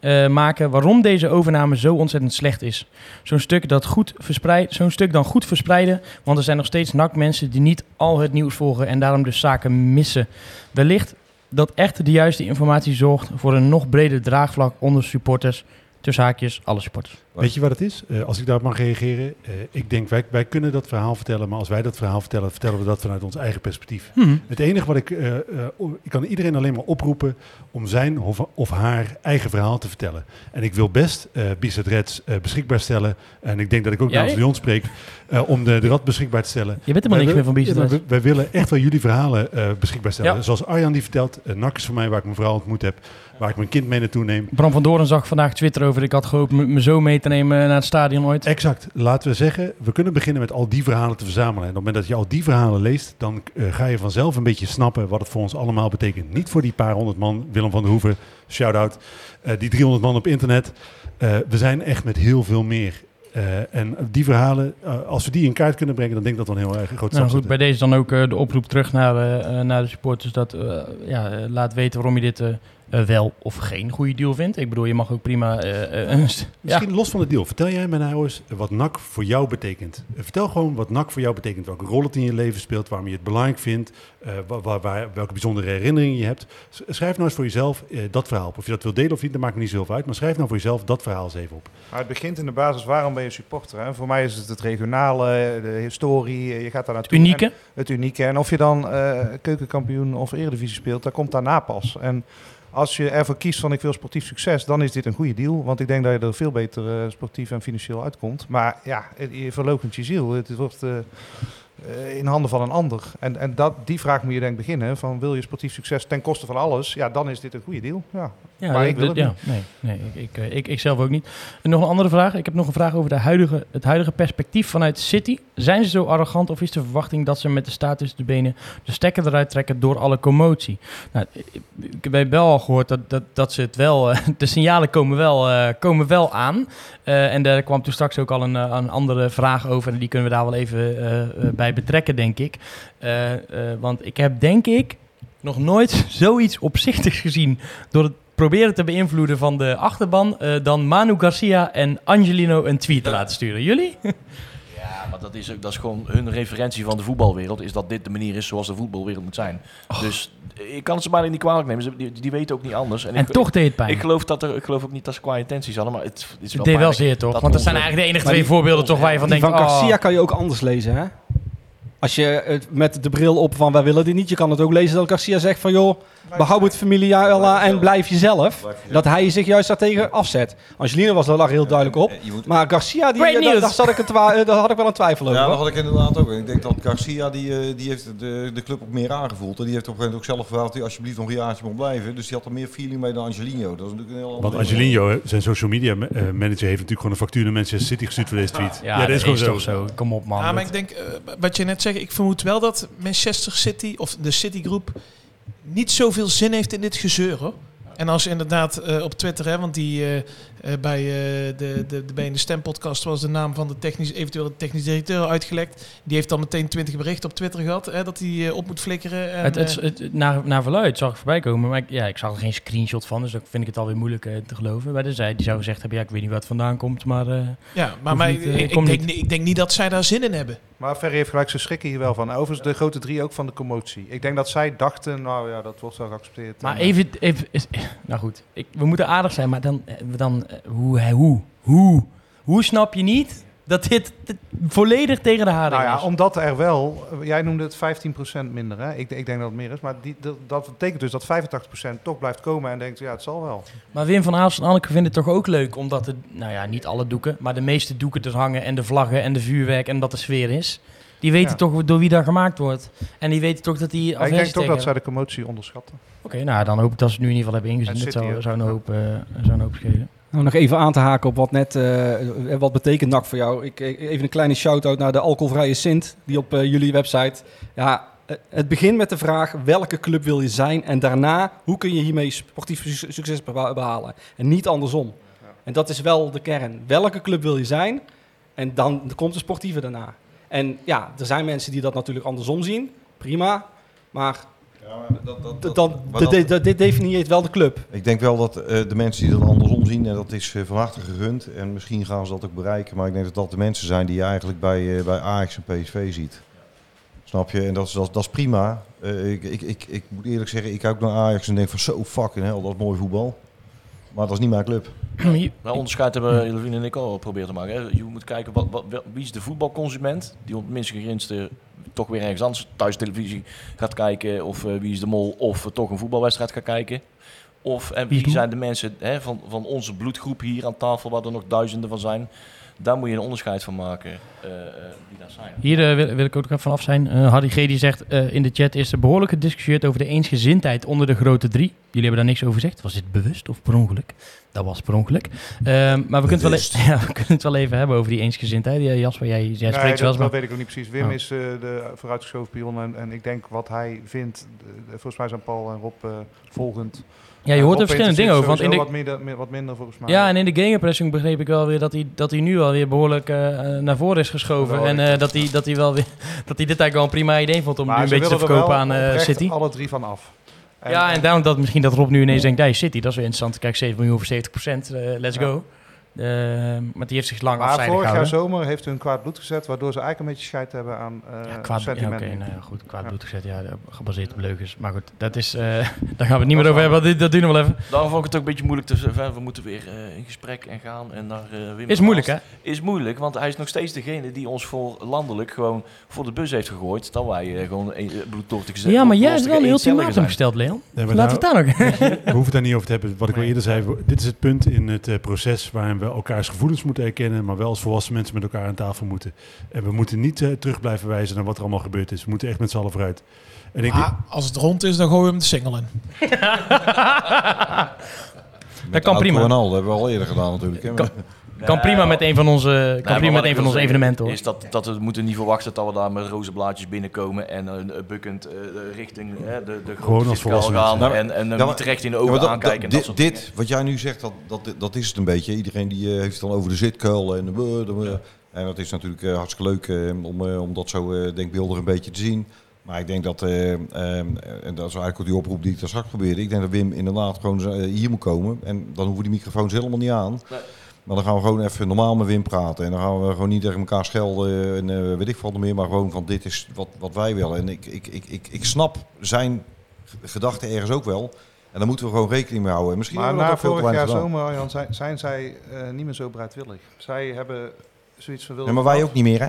eh, maken waarom deze overname zo ontzettend slecht is? Zo'n stuk, dat goed verspreid, zo'n stuk dan goed verspreiden. Want er zijn nog steeds NAC-mensen die niet al het nieuws volgen en daarom dus zaken missen. Wellicht dat echt de juiste informatie zorgt voor een nog breder draagvlak onder supporters. Tussen haakjes, alle supporters. Weet je wat het is? Eh, als ik daarop mag reageren. eh, ik denk, wij, wij kunnen dat verhaal vertellen. Maar als wij dat verhaal vertellen, vertellen we dat vanuit ons eigen perspectief. Mhm. Het enige wat ik... eh, eh, ik kan iedereen alleen maar oproepen om zijn of, of haar eigen verhaal te vertellen. En ik wil best eh Bizet Reds eh, beschikbaar stellen. En ik denk dat ik ook namens Leon spreek. eh, om de, de rad beschikbaar te stellen. Je bent helemaal niks meer van Bizet Reds. wij- Wij willen echt wel jullie verhalen eh, beschikbaar stellen. Ja. Zoals Arjan die vertelt. Uh, Nak is voor mij waar ik mijn vrouw ontmoet heb. Waar ik mijn kind mee naartoe neem. Bram van Doorn zag vandaag Twitter over. Ik had gehoopt m- me zo mee te nemen naar het stadion ooit. Exact. Laten we zeggen, we kunnen beginnen met al die verhalen te verzamelen. En op het moment dat je al die verhalen leest, dan eh, ga je vanzelf een beetje snappen wat het voor ons allemaal betekent. Niet voor die paar honderd man, Willem van der Hoeven, shout-out, eh, die 300 man op internet. Eh, we zijn echt met heel veel meer. En die verhalen, als we die in kaart kunnen brengen, dan denk ik dat een heel erg groot Nou goed, bij deze dan ook de oproep terug naar, naar de supporters. Dat, ja, laat weten waarom je dit eh, wel of geen goede deal vindt. Ik bedoel, je mag ook prima... eh, eh, ja. Misschien los van de deal. Vertel jij mij nou eens wat NAC voor jou betekent. Vertel gewoon wat NAC voor jou betekent. Welke rol het in je leven speelt. Waarom je het belangrijk vindt. eh, wa- wa- waar- welke bijzondere herinneringen je hebt. Schrijf nou eens voor jezelf dat verhaal op. Of je dat wil delen of niet, dat maakt me niet zoveel uit. Maar schrijf nou voor jezelf dat verhaal eens even op. Maar het begint in de basis, waarom ben je supporter? Hè? Voor mij is het het regionale, de historie, je gaat daar naartoe. unieke. En het unieke. En of je dan eh, keukenkampioen of eredivisie speelt, dat komt daarna pas. En als je ervoor kiest van ik wil sportief succes, dan is dit een goede deal. Want ik denk dat je er veel beter eh, sportief en financieel uitkomt. Maar ja, je verloochent je ziel. Het wordt eh, in handen van een ander. En, en dat, die vraag moet je denk ik beginnen. Van wil je sportief succes ten koste van alles? Ja, dan is dit een goede deal. Ja. Ja, maar ik wil het ja, niet. Nee, nee ik, ik, eh, ik, ik zelf ook niet. En nog een andere vraag. Ik heb nog een vraag over de huidige, het huidige perspectief vanuit City. Zijn ze zo arrogant of is de verwachting dat ze met de staat tussen de benen de stekker eruit trekken door alle commotie? Nou, ik, heb wel al gehoord dat, dat, dat ze het wel, eh, de signalen komen wel, eh, komen wel aan. Eh, en daar kwam toen straks ook al een, eh, een andere vraag over en die kunnen we daar wel even eh, bij betrekken, denk ik. Want ik heb denk ik nog nooit zoiets opzichtigs gezien door het proberen te beïnvloeden van de achterban dan Manu Garcia en Angelino een tweet te laten sturen. Jullie? Ja, maar dat is, ook, dat is gewoon hun referentie van de voetbalwereld. Is dat dit de manier is zoals de voetbalwereld moet zijn. Dus ik kan het ze bijna niet kwalijk nemen. Ze, die, die weten ook niet anders. En ik, toch deed het pijn. Ik geloof, dat er, ik geloof ook niet dat ze qua intenties hadden. Maar het, het is Het wel deed wel zeer toch? dat Want dat zijn eigenlijk de enige twee die- voorbeelden toch waar je van denkt... van oh, Garcia kan je ook anders lezen, hè? Als je het met de bril op van wij willen dit niet, je kan het ook lezen dat Garcia zegt van joh, behoud het familiaal en blijf jezelf. Dat hij zich juist daartegen afzet. Angelina was daar lag heel duidelijk op. Maar Garcia, die, Great daar, zat ik een eh, daar had ik wel een twijfel over. Ja, dat had ik inderdaad ook. En ik denk dat Garcia, die, eh, die heeft de, de club ook meer aangevoeld. En die heeft op een gegeven moment ook zelf gevraagd dat hij alsjeblieft nog een jaartje moet blijven. Dus die had er meer feeling mee dan Angelino. Dat is natuurlijk een heel Want. Angelino, zijn social media ma- eh, manager, heeft natuurlijk gewoon een factuur naar Manchester City gestuurd voor deze tweet. Ja, dat is gewoon zo. zo. Kom op man. Ja, maar ik denk, eh, wat je net ik vermoed wel dat Manchester City of de Citigroep niet zoveel zin heeft in dit gezeur. Hoor. En als inderdaad eh, op Twitter, hè, want die eh, eh, bij eh, de, de, de BN de Stem podcast was de naam van de technisch, eventuele technisch directeur uitgelekt. Die heeft dan meteen 20 berichten op Twitter gehad hè, dat hij eh, op moet flikkeren. En, het, het, het- naar, naar verluid zag ik voorbij komen, maar ik, ja, ik zag er geen screenshot van, dus dan vind ik het alweer moeilijk eh, te geloven. Maar zij die zou gezegd hebben, ja, ik weet niet het vandaan komt, maar... eh, ja, maar, hoeft maar niet, eh, ik, kom ik, denk, ik denk niet dat zij daar zin in hebben. Maar Ferry heeft gelijk, ze schrikken hier wel van. Overigens de grote drie ook van de commotie. Ik denk dat zij dachten, nou ja, dat wordt wel geaccepteerd. Maar En, even, even is, nou goed, ik, we moeten aardig zijn, maar dan, dan eh, hoe, hoe, hoe, hoe snap je niet dat dit, dit volledig tegen de haring Nou ja, is? omdat er wel, eh, jij noemde het 15% minder, hè? Ik, ik denk dat het meer is, maar die, dat, dat betekent dus dat 85% toch blijft komen en denkt, ja, het zal wel. Maar Wim van Aalst en Anneke vinden het toch ook leuk, omdat de, nou ja, niet alle doeken, maar de meeste doeken er hangen en de vlaggen en de vuurwerk en dat de sfeer is. Die weten Ja. toch door wie daar gemaakt wordt. En die weten toch dat die Ja, ik denk toch dat zij de commotie onderschatten. Oké, nou dan hoop ik dat ze het nu in ieder geval hebben ingezien. En Dat zou, zou, een hoop, eh, zou een hoop schelen. Nou, nog even aan te haken op wat net, eh, wat betekent NAC voor jou? Ik, even een kleine shout-out naar de alcoholvrije Sint, die op eh, jullie website. Ja, eh, het begint met de vraag, welke club wil je zijn? En daarna, hoe kun je hiermee sportief su- succes beha- behalen? En niet andersom. En dat is wel de kern. Welke club wil je zijn? En dan komt de sportieve daarna. En ja, er zijn mensen die dat natuurlijk andersom zien. Prima. Maar dan, dit- dat- dit- dit definieert wel de club. Ik denk wel dat eh, de mensen die dat andersom zien, en dat is eh, van harte gegund. En misschien gaan ze dat ook bereiken. Maar ik denk dat dat de mensen zijn die je eigenlijk bij, eh, bij Ajax en PSV ziet. Snap je? En dat is, dat, is- dat is prima. Eh, ik, ik, ik, ik moet eerlijk zeggen, ik kijk naar Ajax en denk van zo fucking hell, dat is mooi voetbal. Maar dat is niet mijn club. Wel onderscheid hebben Levine en ik al geprobeerd te maken. Hè. Je moet kijken, wat, wie is de voetbalconsument die op het minst toch weer ergens anders thuis televisie gaat kijken. Of eh, wie is de mol of eh, toch een voetbalwedstrijd gaat kijken. Of en Wie zijn de mensen hè, van, van onze bloedgroep hier aan tafel, waar er nog duizenden van zijn. Daar moet je een onderscheid van maken eh, eh, wie dat zijn. Hier eh, wil, wil ik ook nog even vanaf zijn. Eh Harry G. die zegt eh, in de chat is er behoorlijk gediscussieerd over de eensgezindheid onder de grote drie. Jullie hebben daar niks over gezegd. Was dit bewust of per ongeluk? Dat was per ongeluk. Ehm, maar we kunnen, het wel, e- ja, we kunnen het wel even hebben over die eensgezindheid. Ja, Jasper, jij, jij Nee, spreekt dat, wel eens. dat weet ik ook niet precies. Wim Oh. is eh, de vooruitgeschoven pion en, en ik denk wat hij vindt, volgens mij zijn Paul en Rob eh, volgend. Ja, je hoort er verschillende dingen over. Want in de, wat, minder, wat minder volgens mij. Ja, en in de gegenpressing begreep ik wel weer dat hij, dat hij nu alweer behoorlijk eh, eh, naar voren is geschoven. Wel, en eh, dat, hij, dat hij wel weer dat hij dit eigenlijk wel een prima idee vond om Maar nu een beetje te er verkopen aan oprecht City. alle drie van af. ja, en daarom dat misschien dat Rob nu ineens denkt, hey, City, dat is weer interessant. Kijk, 7 miljoen voor 70% eh, let's Ja. go. Eh, maar die heeft zich lang Maar afzijdig vorig jaar zomer heeft hun kwaad bloed gezet, waardoor ze eigenlijk een beetje scheid hebben aan eh Ja, kwaad, ja, nou ja, goed, kwaad Ja. bloed gezet, ja, gebaseerd op leugens. Maar goed, dat is, eh, daar gaan we het niet meer over hebben, dit- dat duurt nog wel even. Daarom vond ik het ook een beetje moeilijk. We moeten weer eh, in gesprek en gaan en naar Wim Is moeilijk, Aalst. Is moeilijk, want hij is nog steeds degene die ons voor landelijk gewoon voor de bus heeft gegooid. Dat wij gewoon een bloedtochtig Ja, maar jij hebt wel een ultimatum gesteld, Leon. Laten we het daar nog... We hoeven het daar niet over te hebben. Wat ik al eerder zei, we- dit is het punt in het proces waarin we elkaars gevoelens moeten erkennen, maar wel als volwassen mensen met elkaar aan tafel moeten. En we moeten niet eh, terug blijven wijzen naar wat er allemaal gebeurd is. We moeten echt met z'n allen vooruit. En ik als het rond is, dan gooien we hem de single in. Met kan prima. al, dat hebben we al eerder gedaan natuurlijk. hè. Kan- Kan prima met een van onze, kan prima met een van onze evenementen, hoor. Is dat, dat we moeten niet verwachten dat we daar met roze blaadjes binnenkomen en een uh, bukkend eh, richting de, de grote als fiscaal gaan mensen. en, en niet recht in de ogen aankijken. dit, wat jij nu zegt, dat, dat, dat is het een beetje. Iedereen die eh, heeft het dan over de zitkuil. En, de- en dat is natuurlijk eh, hartstikke leuk eh, om, eh, om dat zo eh, denkbeeldig een beetje te zien. Maar ik denk dat, eh, eh, en dat is eigenlijk ook die oproep die ik daar straks probeerde. Ik denk dat Wim inderdaad gewoon hier moet komen. En dan hoeven die microfoons helemaal niet aan. Nee. Maar dan gaan we gewoon even normaal met Wim praten. En dan gaan we gewoon niet tegen elkaar schelden en eh, weet ik wat meer. Maar gewoon van dit is wat, wat wij willen. En ik, ik, ik, ik, ik snap zijn gedachten ergens ook wel. En daar moeten we gewoon rekening mee houden. En misschien Maar na vorig jaar zomer, Arjan, zijn, zijn zij eh, niet meer zo bereidwillig. Zij hebben zoiets van willen. Ja, maar wij ook niet meer, hè?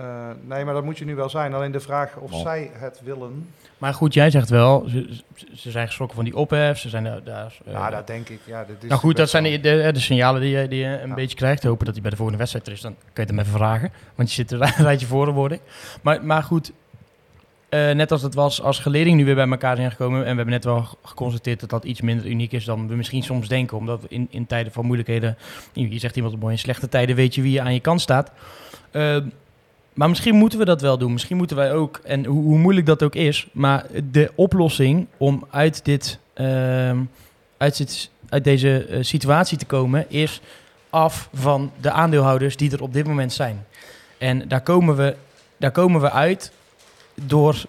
Eh, nee, maar dat moet je nu wel zijn. Alleen de vraag of Oh. zij het willen. Maar goed, jij zegt wel, ze, ze zijn geschrokken van die ophef, ze zijn daar... daar eh, ja, dat denk ik. Ja, dit is nou goed, dat zijn de, de, de signalen die je, die je een beetje krijgt. Hopen dat hij bij de volgende wedstrijd er is, dan kun je het hem even vragen. Want je zit er een rijtje voor, word ik. Maar, maar goed, eh, net als het was als geledingen nu weer bij elkaar zijn gekomen... en we hebben net wel ge- geconstateerd dat dat iets minder uniek is dan we misschien soms denken. Omdat in, in tijden van moeilijkheden, je zegt iemand mooi, in slechte tijden weet je wie je aan je kant staat... Eh, maar misschien moeten we dat wel doen. Misschien moeten wij ook, en hoe, moeilijk dat ook is, maar de oplossing om uit, dit, ehm, uit, dit, uit deze eh, situatie te komen is af van de aandeelhouders die er op dit moment zijn. En daar komen we, daar komen we uit door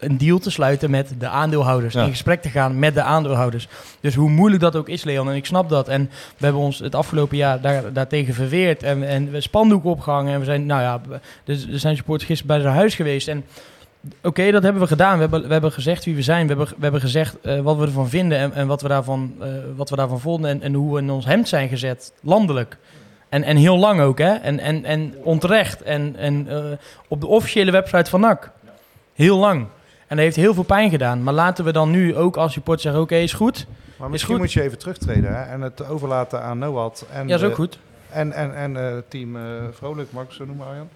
een deal te sluiten met de aandeelhouders. Ja. In gesprek te gaan met de aandeelhouders. Dus hoe moeilijk dat ook is, Leon, en ik snap dat. En we hebben ons het afgelopen jaar daar, daartegen verweerd. En, en we spandoeken opgehangen. En we zijn, nou ja, dus er zijn supporters gisteren bij zijn huis geweest. En oké, dat hebben we gedaan. We hebben, we hebben gezegd wie we zijn. We hebben, we hebben gezegd eh, wat we ervan vinden en, en wat, we daarvan, eh, wat we daarvan vonden. En, en hoe we in ons hemd zijn gezet, landelijk. En, en heel lang ook, hè? En, en, en onterecht. En, en eh, op de officiële website van NAC. Heel lang. En dat heeft heel veel pijn gedaan. Maar laten we dan nu ook als support zeggen: oké, is goed. Maar misschien goed. moet je even terugtreden hè, en het overlaten aan Noad. En Ja, is ook de- goed. En, en, en eh, team eh, Vrolijk, mag ik zo noemen, Arjan.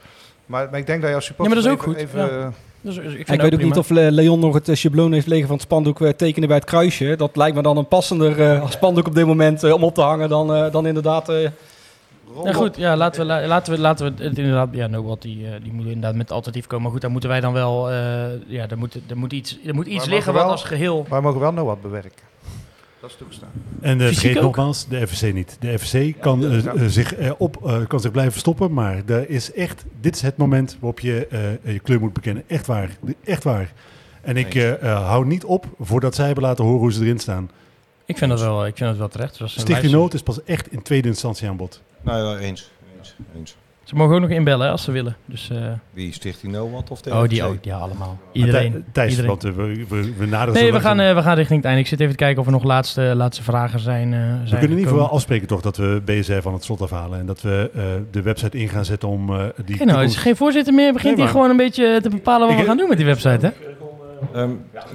Maar, maar ik denk dat je als Ja, supporter maar dat is ook even, goed. even, Ja. Dus, dus ik, vind ik dat weet ook prima. niet of Le- Leon nog het eh, schabloon heeft liggen van het spandoek tekenen bij het kruisje. Dat lijkt me dan een passender eh, spandoek op dit moment om op te hangen dan, eh, dan inderdaad... eh, Ja, goed, ja, laten we, la- laten we, laten we het inderdaad. Ja, Nobel die, eh, die moet inderdaad met alternatief komen. Maar goed, daar moeten wij dan wel. eh, ja, er moet, er moet iets, er moet iets liggen mogen wat wel- als geheel. wij mogen wel Noad bewerken. Dat is toegestaan. En uh, Fysiek vergeet ook? nogmaals, de FVC niet. De FVC kan, eh, eh, zich, eh, op, eh, kan zich blijven stoppen, maar er is echt, dit is het moment waarop je eh, je kleur moet bekennen. Echt waar. Echt waar. En ik eh, eh, hou niet op voordat zij hebben laten horen hoe ze erin staan. Ik vind dat wel, ik vind dat wel terecht. Stichting. Nood is pas echt in tweede instantie aan bod. Nou ja, eens. eens, eens. Ze mogen ook nog inbellen hè, als ze willen. Dus, eh, Wie, Stichting Noord of de oh, die ook. Ja, allemaal. Iedereen. Thij- Thijs, Iedereen. want eh, we, we, we naderen Nee, we gaan, eh, we gaan richting het einde. Ik zit even te kijken of er nog laatste, laatste vragen zijn. eh, zijn We kunnen in ieder geval afspreken toch dat we BSR van het slot afhalen. En dat we eh, de website in gaan zetten om eh, die... Geen, nou, het is geen voorzitter meer. Begint Nee, hij gewoon een beetje te bepalen wat Ik- we gaan doen met die website, hè? Ehm,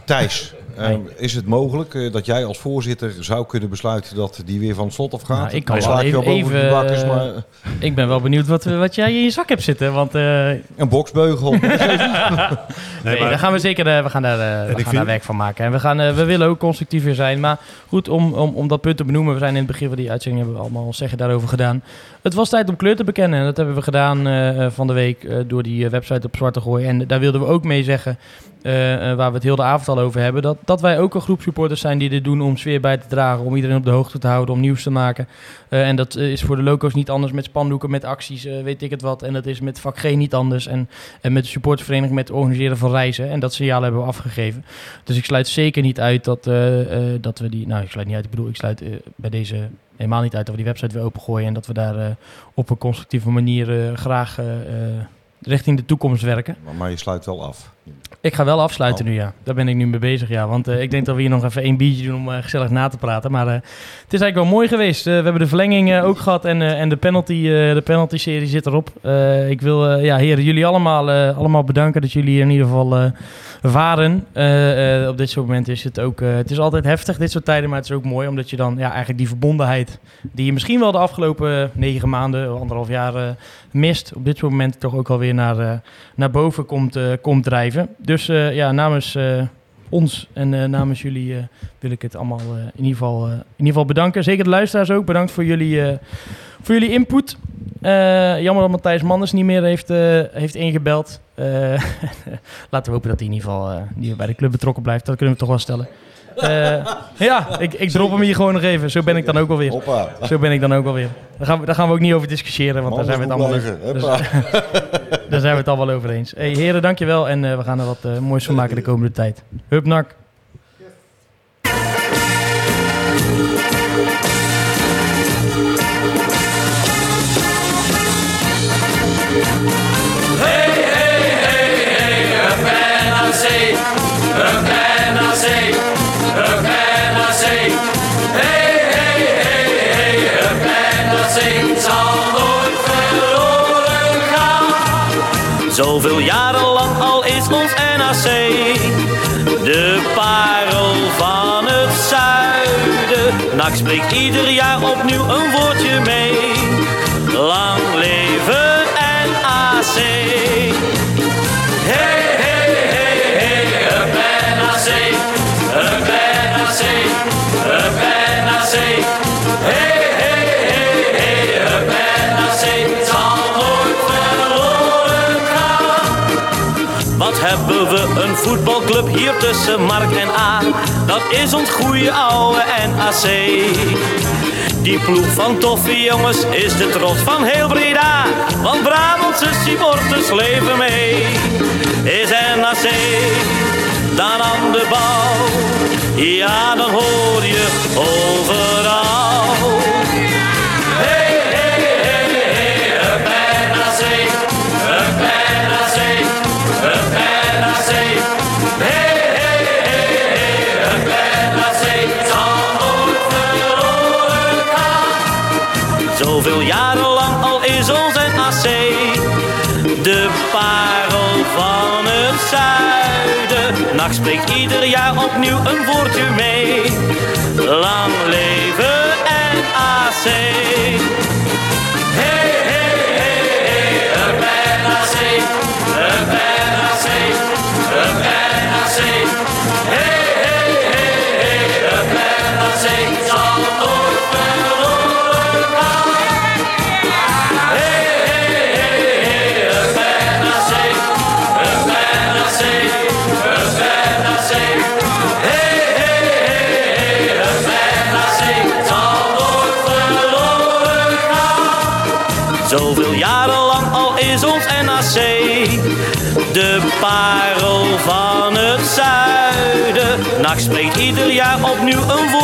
Thijs, ehm, is het mogelijk eh, dat jij als voorzitter zou kunnen besluiten dat die weer van het slot afgaat? Nou, ik kan wel even- al bakkers, eh, maar Ik ben wel benieuwd wat, wat jij in je zak hebt zitten. Want eh, een boksbeugel. Nee, Nee, maar- daar gaan we zeker eh, we gaan daar, eh, we gaan vind- daar werk van maken. En we, gaan, eh, we willen ook constructiever zijn. Maar goed, om, om, om dat punt te benoemen. We zijn in het begin van die uitzending hebben we allemaal ons zeggen daarover gedaan. Het was tijd om kleur te bekennen. En dat hebben we gedaan eh, eh, van de week eh, door die eh, website op zwart te gooien. En daar wilden we ook mee zeggen, eh, eh, waar we het heel de avond al over hebben, dat, dat wij ook een groep supporters zijn die dit doen om sfeer bij te dragen, om iedereen op de hoogte te houden, om nieuws te maken. Eh, en dat eh, is voor de loco's niet anders met spandoeken, met acties, eh, weet ik het wat. En dat is met vak G niet anders. En, en met de supportersvereniging met het organiseren van reizen. En dat signaal hebben we afgegeven. Dus ik sluit zeker niet uit dat, dat we die... Nou, ik sluit niet uit. Ik bedoel, ik sluit bij deze helemaal niet uit dat we die website weer opengooien. En dat we daar op een constructieve manier graag richting de toekomst werken. Maar je sluit wel af. Ik ga wel afsluiten Oh. nu, ja. Daar ben ik nu mee bezig, ja. Want eh, ik denk dat we hier nog even één biertje doen om eh, gezellig na te praten. Maar eh, het is eigenlijk wel mooi geweest. We hebben de verlenging ook gehad en, en de penalty, de penalty serie zit erop. Ik wil, ja, heren, jullie allemaal, allemaal bedanken dat jullie hier in ieder geval waren. Op dit soort momenten is het ook, het is altijd heftig, dit soort tijden. Maar het is ook mooi, omdat je dan ja, eigenlijk die verbondenheid, die je misschien wel de afgelopen negen maanden, anderhalf jaar mist, op dit soort momenten toch ook alweer naar, naar boven komt, komt drijven. Dus eh, ja, namens eh, ons en eh, namens jullie wil ik het allemaal in, ieder geval, in ieder geval bedanken. Zeker de luisteraars ook. Bedankt voor jullie, voor jullie input. Jammer dat Matthijs Manders niet meer heeft, heeft ingebeld. Laten we hopen dat hij in ieder geval bij de club betrokken blijft. Dat kunnen we toch wel stellen. Eh, ja, ik, ik drop hem hier gewoon nog even. Zo ben ik dan ook alweer. Hoppa. Zo ben ik dan ook alweer. Daar gaan we, daar gaan we ook niet over discussiëren, want daar zijn we het allemaal, dus- daar zijn we het allemaal over eens. Hey, heren, dankjewel. En eh, we gaan er wat eh, moois van maken de komende tijd. Hup, nak. Zoveel jaren lang al is ons NAC de parel van het zuiden. NAC spreekt ieder jaar opnieuw een woordje mee. Lang leven NAC. Hey, hey, hey, hey, up NAC, up NAC, up NAC. Een voetbalclub hier tussen Mark en A? Dat is ons goeie oude NAC. Die ploeg van toffe jongens is de trots van heel Breda. Want Brabantse supporters leven mee. Is NAC dan aan de bal? Ja, dan hoor je overal. Parel van het zuiden. NAC spreekt ieder jaar opnieuw een woordje mee. Lang leven NAC. Hey, zuiden. NAC spreekt ieder jaar opnieuw een. Lang